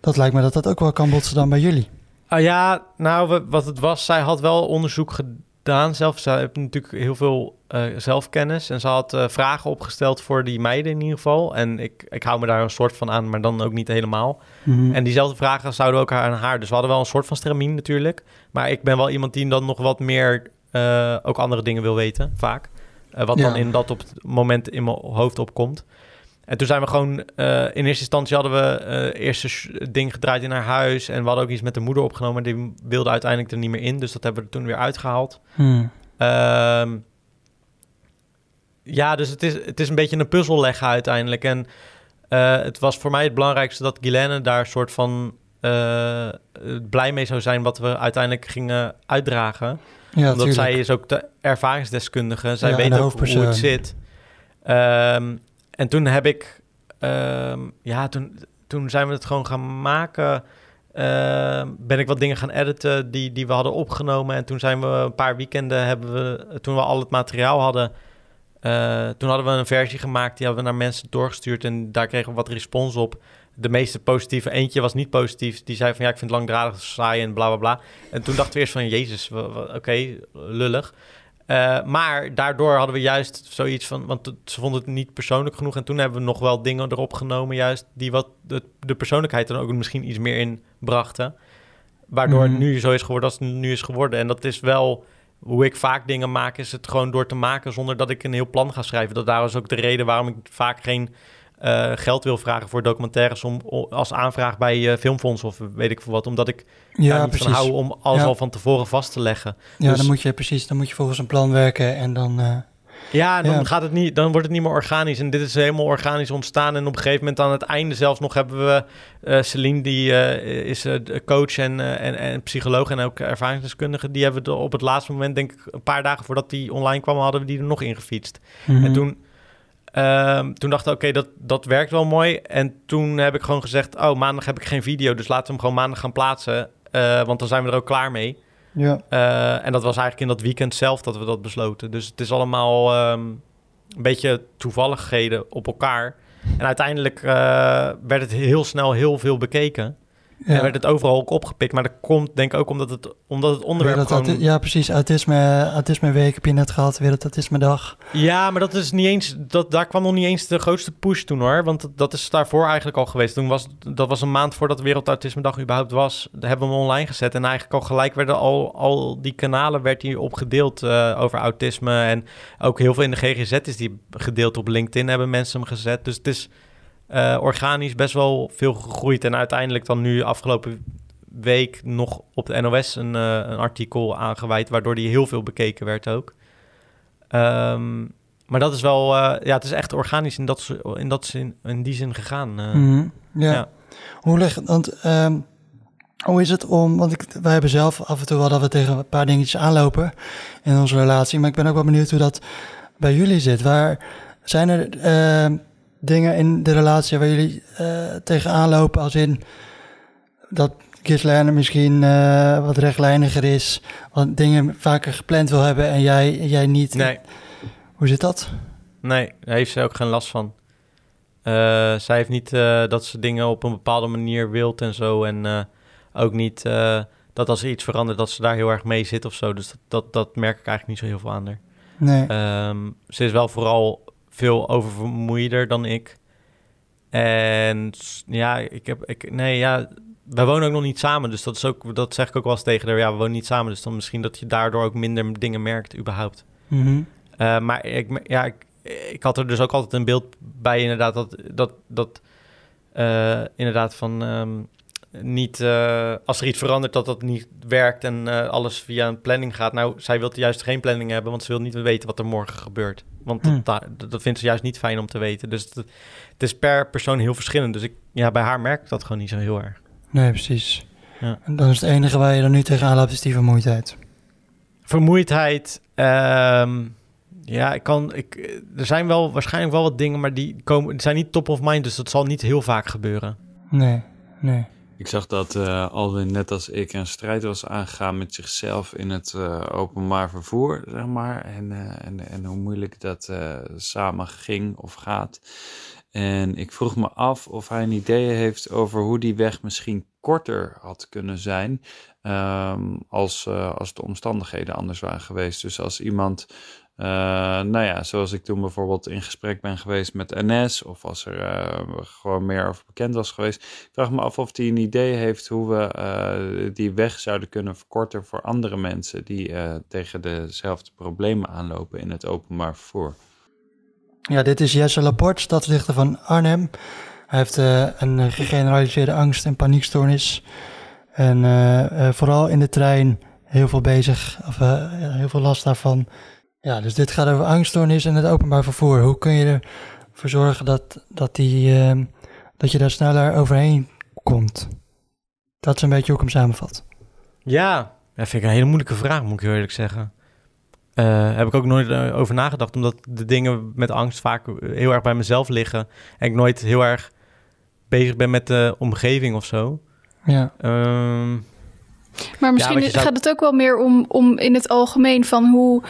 Dat lijkt me dat dat ook wel kan botsen dan bij jullie. Ah ja, nou, wat het was, zij had wel onderzoek gedaan zelf. Ze heeft natuurlijk heel veel eh, zelfkennis. En ze had eh, vragen opgesteld voor die meiden in ieder geval. En ik, ik hou me daar een soort van aan, maar dan ook niet helemaal. Mhm. En diezelfde vragen zouden ook aan haar. Dus we hadden wel een soort van stramien natuurlijk. Maar ik ben wel iemand die dan nog wat meer eh, ook andere dingen wil weten, vaak. Wat Ja. dan in dat op het moment in mijn hoofd opkomt. En toen zijn we gewoon, in eerste instantie hadden we eerst een ding gedraaid in haar huis. En we hadden ook iets met de moeder opgenomen. Die wilde uiteindelijk er niet meer in. Dus dat hebben we er toen weer uitgehaald. Hmm. Ehm, ja, dus het is, het is een beetje een puzzel leggen uiteindelijk. En eh, het was voor mij het belangrijkste dat Guylaine daar soort van eh, blij mee zou zijn wat we uiteindelijk gingen uitdragen. Ja, Omdat zij is ook de ervaringsdeskundige. Zij Ja, weet ook hoe het zit. Ehm, en toen heb ik... ehm, ja, toen, toen zijn we het gewoon gaan maken. Ehm, ben ik wat dingen gaan editen die, die we hadden opgenomen. En toen zijn we een paar weekenden hebben we... Toen we al het materiaal hadden... eh, toen hadden we een versie gemaakt. Die hebben we naar mensen doorgestuurd. En daar kregen we wat respons op. De meeste positieve. Eentje was niet positief. Die zei van ja, ik vind het langdradig saai en bla bla bla. En toen dachten we eerst van, jezus, oké, lullig. Eh, maar daardoor hadden we juist zoiets van, want ze vonden het niet persoonlijk genoeg. En toen hebben we nog wel dingen erop genomen, juist die wat de, de persoonlijkheid dan ook misschien iets meer in brachten. Waardoor Mhm. het nu zo is geworden als het nu is geworden. En dat is wel hoe ik vaak dingen maak, is het gewoon door te maken zonder dat ik een heel plan ga schrijven. Dat daar is ook de reden waarom ik vaak geen eh, geld wil vragen voor documentaires om, als aanvraag bij eh, Filmfonds of weet ik veel wat. Omdat ik Ja, daar niet precies. van hou om alles Ja. al van tevoren vast te leggen. Ja, Dus- dan moet je precies, dan moet je volgens een plan werken en dan. eh, Ja, dan, Ja. Gaat het niet, dan wordt het niet meer organisch. En dit is helemaal organisch ontstaan. En op een gegeven moment aan het einde zelfs nog hebben we... eh Celine, die eh, is eh, coach en, en, en psycholoog en ook ervaringsdeskundige. Die hebben we op het laatste moment, denk ik, een paar dagen voordat die online kwam, hadden we die er nog ingefietst. mhm. En toen, ehm, toen dachten we, oké, dat, dat werkt wel mooi. En toen heb ik gewoon gezegd, oh, maandag heb ik geen video. Dus laten we hem gewoon maandag gaan plaatsen. want dan zijn we er ook klaar mee. Ja, Eh, en dat was eigenlijk in dat weekend zelf dat we dat besloten. Dus het is allemaal ehm, een beetje toevalligheden op elkaar. En uiteindelijk eh, werd het heel snel heel veel bekeken. En ja. werd het overal ook opgepikt. Maar dat komt denk ik ook omdat het, omdat het onderwerp Wereld gewoon... ja, precies. Autisme, autisme week heb je net gehad. Wereld Autisme Dag. Ja, maar dat is niet eens, dat, daar kwam nog niet eens de grootste push toen hoor. Want dat, dat is daarvoor eigenlijk al geweest. Toen was, dat was een maand voordat de Wereldautisme Dag überhaupt was. Daar hebben we hem online gezet. En eigenlijk al gelijk werden al, al die kanalen werd die opgedeeld eh over autisme. En ook heel veel in de GGZ is die gedeeld op LinkedIn hebben mensen hem gezet. Dus het is eh, organisch best wel veel gegroeid. En uiteindelijk dan nu afgelopen week nog op de NOS een, eh, een artikel aangeweid. Waardoor die heel veel bekeken werd ook. Ehm, maar dat is wel, eh, ja, het is echt organisch in, dat, in, dat zin, in die zin gegaan. Mhm. ja. ja. Hoe ligt want ehm, hoe is het om, want ik, wij hebben zelf af en toe wel dat we tegen een paar dingetjes aanlopen in onze relatie, maar ik ben ook wel benieuwd hoe dat bij jullie zit. Waar zijn er ehm, dingen in de relatie waar jullie eh tegenaan lopen als in dat Gislaine misschien eh, wat rechtlijniger is, wat dingen vaker gepland wil hebben en jij, jij niet? Nee, Hoe zit dat? nee, daar heeft ze ook geen last van. Eh, zij heeft niet dat ze dingen op een bepaalde manier wilt en zo. En ook niet dat als er iets verandert, dat ze daar heel erg mee zit of zo. Dus dat, dat, dat merk ik eigenlijk niet zo heel veel aan haar. Nee. Ehm, ze is wel vooral veel oververmoeider dan ik. En ja, ik heb, ik, nee, ja, wij wonen ook nog niet samen, dus dat, is ook, dat zeg ik ook wel eens tegen haar. Ja, we wonen niet samen, dus dan misschien dat je daardoor ook minder dingen merkt überhaupt. Mhm. Uh, maar ik, ja, ik, ik, had er dus ook altijd een beeld bij inderdaad dat, dat, dat uh, inderdaad van um, niet, uh, als er iets verandert dat dat niet werkt en alles via een planning gaat. Nou, zij wil juist geen planning hebben, want ze wil niet weten wat er morgen gebeurt. Want Hmm. dat, dat, vindt ze juist niet fijn om te weten. Dus het, het is per persoon heel verschillend. Dus ik, ja, bij haar merk ik dat gewoon niet zo heel erg. Nee, precies. Ja. En dan is het enige waar je dan nu tegenaan loopt, is die vermoeidheid. Vermoeidheid. ehm, ja, ik kan. Ik, er zijn wel waarschijnlijk wel wat dingen, maar die komen, die zijn niet top of mind. Dus dat zal niet heel vaak gebeuren. Nee, nee. Ik zag dat uh, Alwin, net als ik, een strijd was aangegaan met zichzelf in het uh, openbaar vervoer, zeg maar. En, uh, en, en hoe moeilijk dat samen ging of gaat. En ik vroeg me af of hij een idee heeft over hoe die weg misschien korter had kunnen zijn. Um, als, als de omstandigheden anders waren geweest. Dus als iemand uh, nou ja, zoals ik toen bijvoorbeeld in gesprek ben geweest met NS, of als er uh, gewoon meer over bekend was geweest. Ik vraag me af of hij een idee heeft hoe we die weg zouden kunnen verkorten voor andere mensen die tegen dezelfde problemen aanlopen in het openbaar vervoer. Ja, dit is Jesse Laporte, stadsdichter van Arnhem. Hij heeft een gegeneraliseerde angst- en paniekstoornis. En vooral in de trein heel veel bezig, of heel veel last daarvan. Ja, dus dit gaat over angststoornis en het openbaar vervoer. Hoe kun je ervoor zorgen dat, dat, die, uh, dat je daar sneller overheen komt? Dat is een beetje hoe ik hem samenvat. Ja, dat vind ik een hele moeilijke vraag, moet ik eerlijk zeggen. Uh, heb ik ook nooit over nagedacht, omdat de dingen met angst vaak heel erg bij mezelf liggen. En ik nooit heel erg bezig ben met de omgeving of zo. Ja. Um, maar misschien ja, zou... gaat het ook wel meer om, om in het algemeen van hoe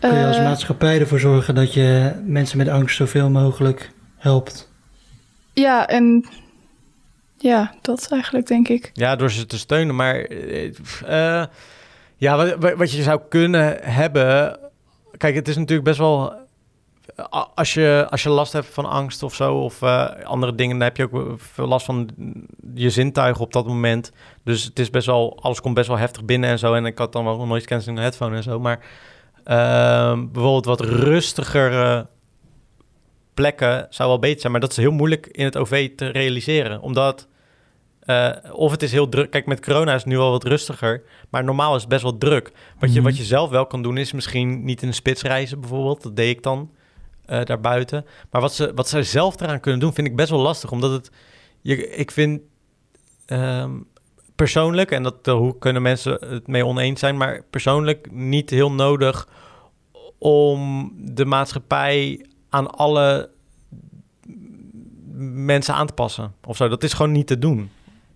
Kun je als maatschappij ervoor zorgen dat je mensen met angst zoveel mogelijk helpt? Ja, en ja, dat eigenlijk denk ik. Ja, door ze te steunen. Maar uh, ja, wat, wat je zou kunnen hebben. Kijk, het is natuurlijk best wel. Als je, als je last hebt van angst of zo, of uh, andere dingen, dan heb je ook veel last van je zintuigen op dat moment. Dus het is best wel, alles komt best wel heftig binnen en zo. En ik had dan wel nooit cancelling de headphone en zo. Maar uh, bijvoorbeeld wat rustigere plekken zou wel beter zijn. Maar dat is heel moeilijk in het OV te realiseren. Omdat, uh, of het is heel druk. Kijk, met corona is het nu al wat rustiger. Maar normaal is het best wel druk. Wat, mm -hmm. je, wat je zelf wel kan doen, is misschien niet in een spits reizen bijvoorbeeld. Dat deed ik dan uh, daarbuiten. Maar wat ze, wat ze zelf eraan kunnen doen, vind ik best wel lastig. Omdat het, je, ik vind... Um, persoonlijk, en dat, hoe kunnen mensen het mee oneens zijn, maar persoonlijk niet heel nodig om de maatschappij aan alle mensen aan te passen of zo. Dat is gewoon niet te doen.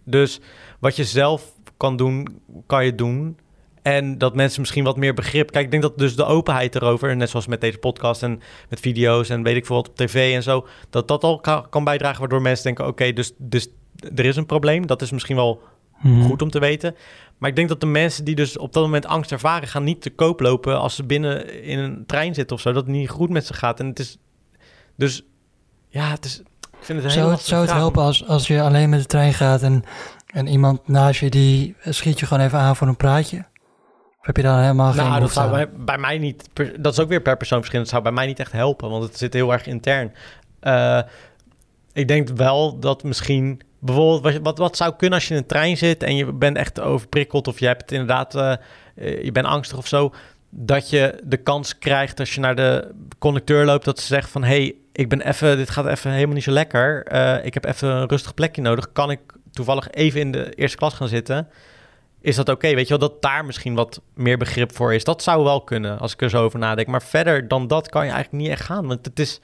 Dus wat je zelf kan doen, kan je doen. En dat mensen misschien wat meer begrip. Kijk, ik denk dat dus de openheid erover, net zoals met deze podcast en met video's en weet ik veel wat op tv en zo, dat dat al kan, bijdragen waardoor mensen denken: oké, okay, dus, dus er is een probleem. Dat is misschien wel Mhm. goed om te weten. Maar ik denk dat de mensen die dus op dat moment angst ervaren, gaan niet te koop lopen als ze binnen in een trein zitten of zo. Dat het niet goed met ze gaat. En het is dus ja, het is. Ik vind het zou heel het, zou het helpen als, als je alleen met de trein gaat en, en iemand naast je die schiet je gewoon even aan voor een praatje? Of heb je daar helemaal geen Nou, dat zou bij, bij mij niet. per- Dat is ook weer per persoon verschillend. Dat zou bij mij niet echt helpen, want het zit heel erg intern. Eh, ik denk wel dat misschien bijvoorbeeld wat, wat, zou kunnen als je in een trein zit en je bent echt overprikkeld of je hebt inderdaad, eh, je bent angstig of zo, dat je de kans krijgt als je naar de conducteur loopt dat ze zegt van hey, ik ben even, dit gaat even helemaal niet zo lekker, Eh, ik heb even een rustig plekje nodig, kan ik toevallig even in de eerste klas gaan zitten? Is dat oké? Weet je wel, dat daar misschien wat meer begrip voor is. Dat zou wel kunnen, als ik er zo over nadenk. Maar verder dan dat kan je eigenlijk niet echt gaan. Want het is,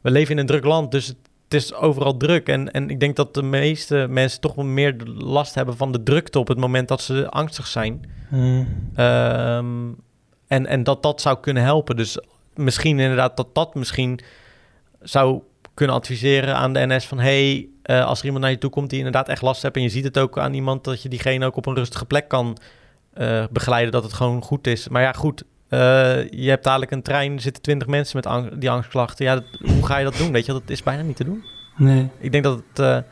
we leven in een druk land, dus het, het is overal druk. En, en ik denk dat de meeste mensen toch wel meer last hebben van de drukte op het moment dat ze angstig zijn. Hmm. Ehm, en, en dat dat zou kunnen helpen. Dus misschien inderdaad dat dat misschien zou kunnen adviseren aan de NS van... hey, eh, als er iemand naar je toe komt die inderdaad echt last heeft... en je ziet het ook aan iemand dat je diegene ook op een rustige plek kan eh, begeleiden... dat het gewoon goed is. Maar ja, goed, eh, je hebt dadelijk een trein... er zitten twintig mensen met ang- die angstklachten. Ja, dat- hoe ga je dat doen? Weet je, dat is bijna niet te doen. Nee. Ik denk dat het...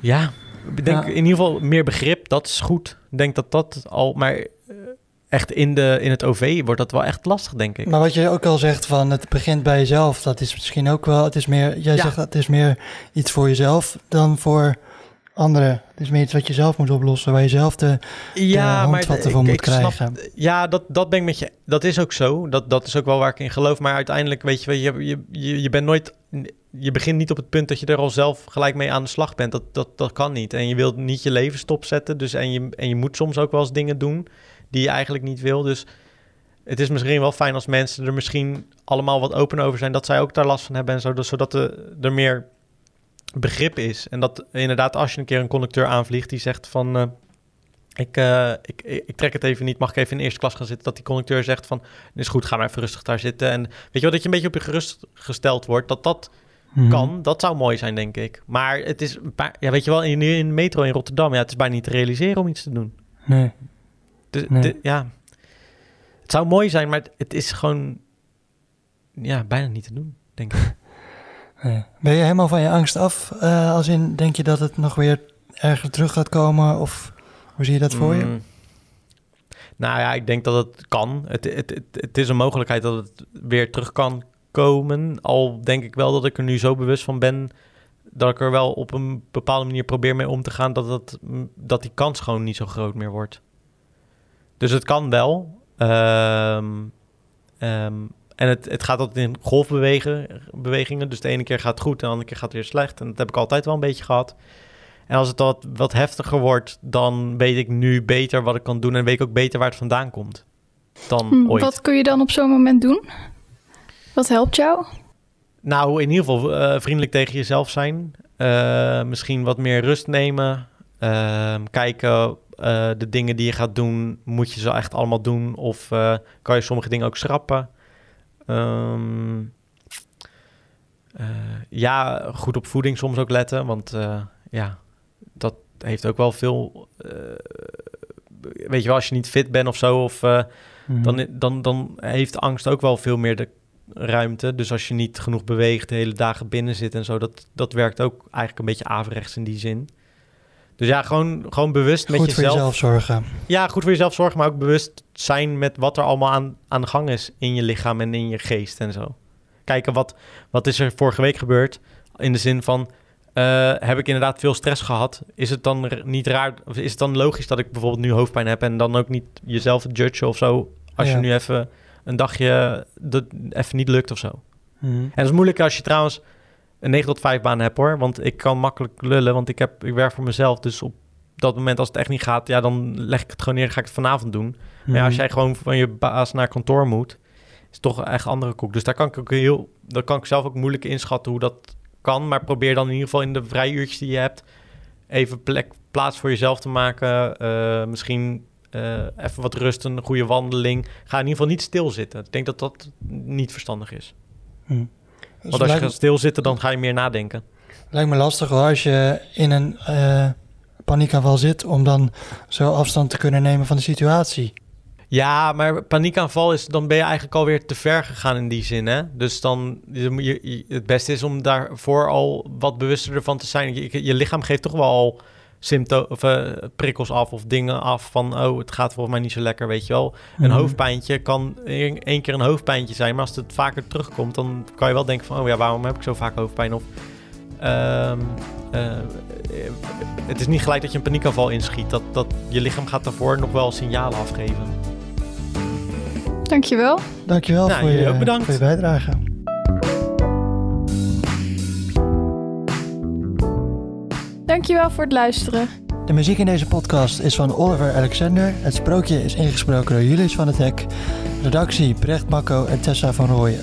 ja, Ik denk Ja. in ieder geval meer begrip, dat is goed. Ik denk dat dat al, maar echt in, de, in het OV wordt dat wel echt lastig, denk ik. Maar wat je ook al zegt van het begint bij jezelf, dat is misschien ook wel, het is meer, jij Ja. zegt dat het is meer iets voor jezelf dan voor anderen. Het is meer iets wat je zelf moet oplossen, waar je zelf de, de handvatten voor ik- moet ik snap- krijgen. ja, dat, dat ben ik met je. Dat is ook zo. Dat, dat is ook wel waar ik in geloof. Maar uiteindelijk, weet je, je, je, je, je bent nooit. Je begint niet op het punt dat je er al zelf gelijk mee aan de slag bent. Dat, dat, dat kan niet. En je wilt niet je leven stopzetten. Dus en je, en je moet soms ook wel eens dingen doen die je eigenlijk niet wil. Dus het is misschien wel fijn als mensen er misschien allemaal wat open over zijn. Dat zij ook daar last van hebben en zo. dus Zodat er, er meer begrip is. En dat inderdaad, als je een keer een conducteur aanvliegt die zegt van. eh, ik, eh, ik, ik, trek het even niet, mag ik even in de eerste klas gaan zitten? Dat die conducteur zegt van, is goed, ga maar even rustig daar zitten. En weet je wel, dat je een beetje op je gerust gesteld wordt, dat dat Mhm. kan. Dat zou mooi zijn, denk ik. Maar het is, een paar, ja, weet je wel, in, in de metro in Rotterdam, ja, het is bijna niet te realiseren om iets te doen. Nee. De, Nee. de- ja, het zou mooi zijn, maar het, het is gewoon, ja, bijna niet te doen, denk ik. nee. Ben je helemaal van je angst af? eh, als in, denk je dat het nog weer erger terug gaat komen? Of hoe zie je dat voor je? Mm. Nou ja, ik denk dat het kan. Het, het, het, het is een mogelijkheid dat het weer terug kan komen. Al denk ik wel dat ik er nu zo bewust van ben dat ik er wel op een bepaalde manier probeer mee om te gaan dat, het, dat die kans gewoon niet zo groot meer wordt. Dus het kan wel. Ehm, ehm, en het, het gaat altijd in golfbewegingen. Dus de ene keer gaat het goed en de andere keer gaat het weer slecht. En dat heb ik altijd wel een beetje gehad. En als het wat, wat heftiger wordt, dan weet ik nu beter wat ik kan doen. En weet ik ook beter waar het vandaan komt dan Hm, ooit. Wat kun je dan op zo'n moment doen? Wat helpt jou? Nou, in ieder geval eh, vriendelijk tegen jezelf zijn. Eh, misschien wat meer rust nemen. Ehm, kijken, eh, de dingen die je gaat doen, moet je ze echt allemaal doen? Of eh, kan je sommige dingen ook schrappen? Ehm, eh, ja, goed op voeding soms ook letten. Want ja, dat heeft ook wel veel... weet je wel, als je niet fit bent of zo... Of, Mhm. dan, dan, dan heeft angst ook wel veel meer de ruimte. Dus als je niet genoeg beweegt, de hele dagen binnen zit en zo, dat, dat werkt ook eigenlijk een beetje averechts in die zin. Dus ja, gewoon, gewoon bewust met Goed voor jezelf. jezelf zorgen. Ja, goed voor jezelf zorgen, maar ook bewust zijn met wat er allemaal aan, aan de gang is in je lichaam en in je geest en zo. Kijken wat, wat is er vorige week gebeurd. In de zin van, eh, heb ik inderdaad veel stress gehad? Is het dan niet raar, of is het dan logisch dat ik bijvoorbeeld nu hoofdpijn heb en dan ook niet jezelf judgen of zo? Als Ja. je nu even een dagje dat even niet lukt of zo. Mhm. En dat is moeilijk als je trouwens een 9 tot 5 baan hebt hoor. Want ik kan makkelijk lullen, want ik, heb, ik werk voor mezelf. Dus op dat moment als het echt niet gaat, ja, dan leg ik het gewoon neer. Ga ik het vanavond doen. Maar ja, als Mhm. jij gewoon van je baas naar kantoor moet, is het toch echt een andere koek. Dus daar kan ik ook heel, daar kan ik zelf ook moeilijk inschatten hoe dat kan. Maar probeer dan in ieder geval in de vrije uurtjes die je hebt, even plek, plaats voor jezelf te maken. Eh, misschien eh, even wat rust, een goede wandeling. Ga in ieder geval niet stilzitten. Ik denk dat dat niet verstandig is. Mhm. Dus Want als je gaat stilzitten, dan ga je meer nadenken. Lijkt me lastig hoor, als je in een eh, paniekaanval zit, om dan zo afstand te kunnen nemen van de situatie. Ja, maar paniekaanval is, dan ben je eigenlijk alweer te ver gegaan in die zin. Hè? Dus dan, je, je, het beste is om daarvoor al wat bewuster ervan te zijn. Je, je lichaam geeft toch wel al of eh, prikkels af of dingen af van, oh, het gaat volgens mij niet zo lekker, weet je wel. Een Mhm. hoofdpijntje kan één keer een hoofdpijntje zijn, maar als het vaker terugkomt, dan kan je wel denken van, oh ja, waarom heb ik zo vaak hoofdpijn? Of, ehm, eh, het is niet gelijk dat je een paniekaanval inschiet. Dat, dat je lichaam gaat daarvoor nog wel signalen afgeven. Dankjewel. Dankjewel Nou, voor, je, ook bedankt. voor je bijdrage. Dankjewel voor het luisteren. De muziek in deze podcast is van Oliver Alexander. Het sprookje is ingesproken door Julius van het Hek. Redactie Brecht Makko en Tessa van Rooyen.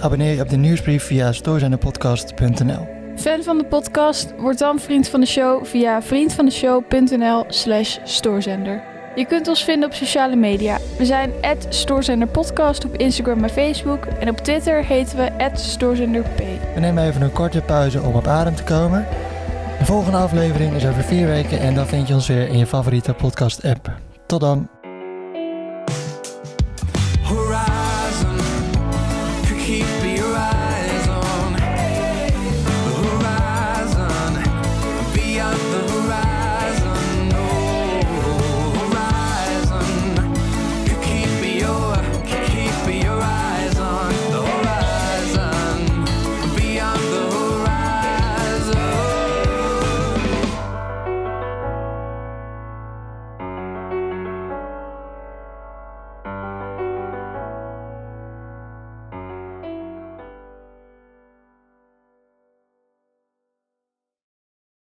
Abonneer je op de nieuwsbrief via stoorzenderpodcast.nl. Fan van de podcast? Word dan vriend van de show via vriendvandeshow.nl slash stoorzender. Je kunt ons vinden op sociale media. We zijn @stoorzenderpodcast op Instagram en Facebook. En op Twitter heten we @stoorzenderp. We nemen even een korte pauze om op adem te komen. De volgende aflevering is over vier weken en dan vind je ons weer in je favoriete podcast app. Tot dan.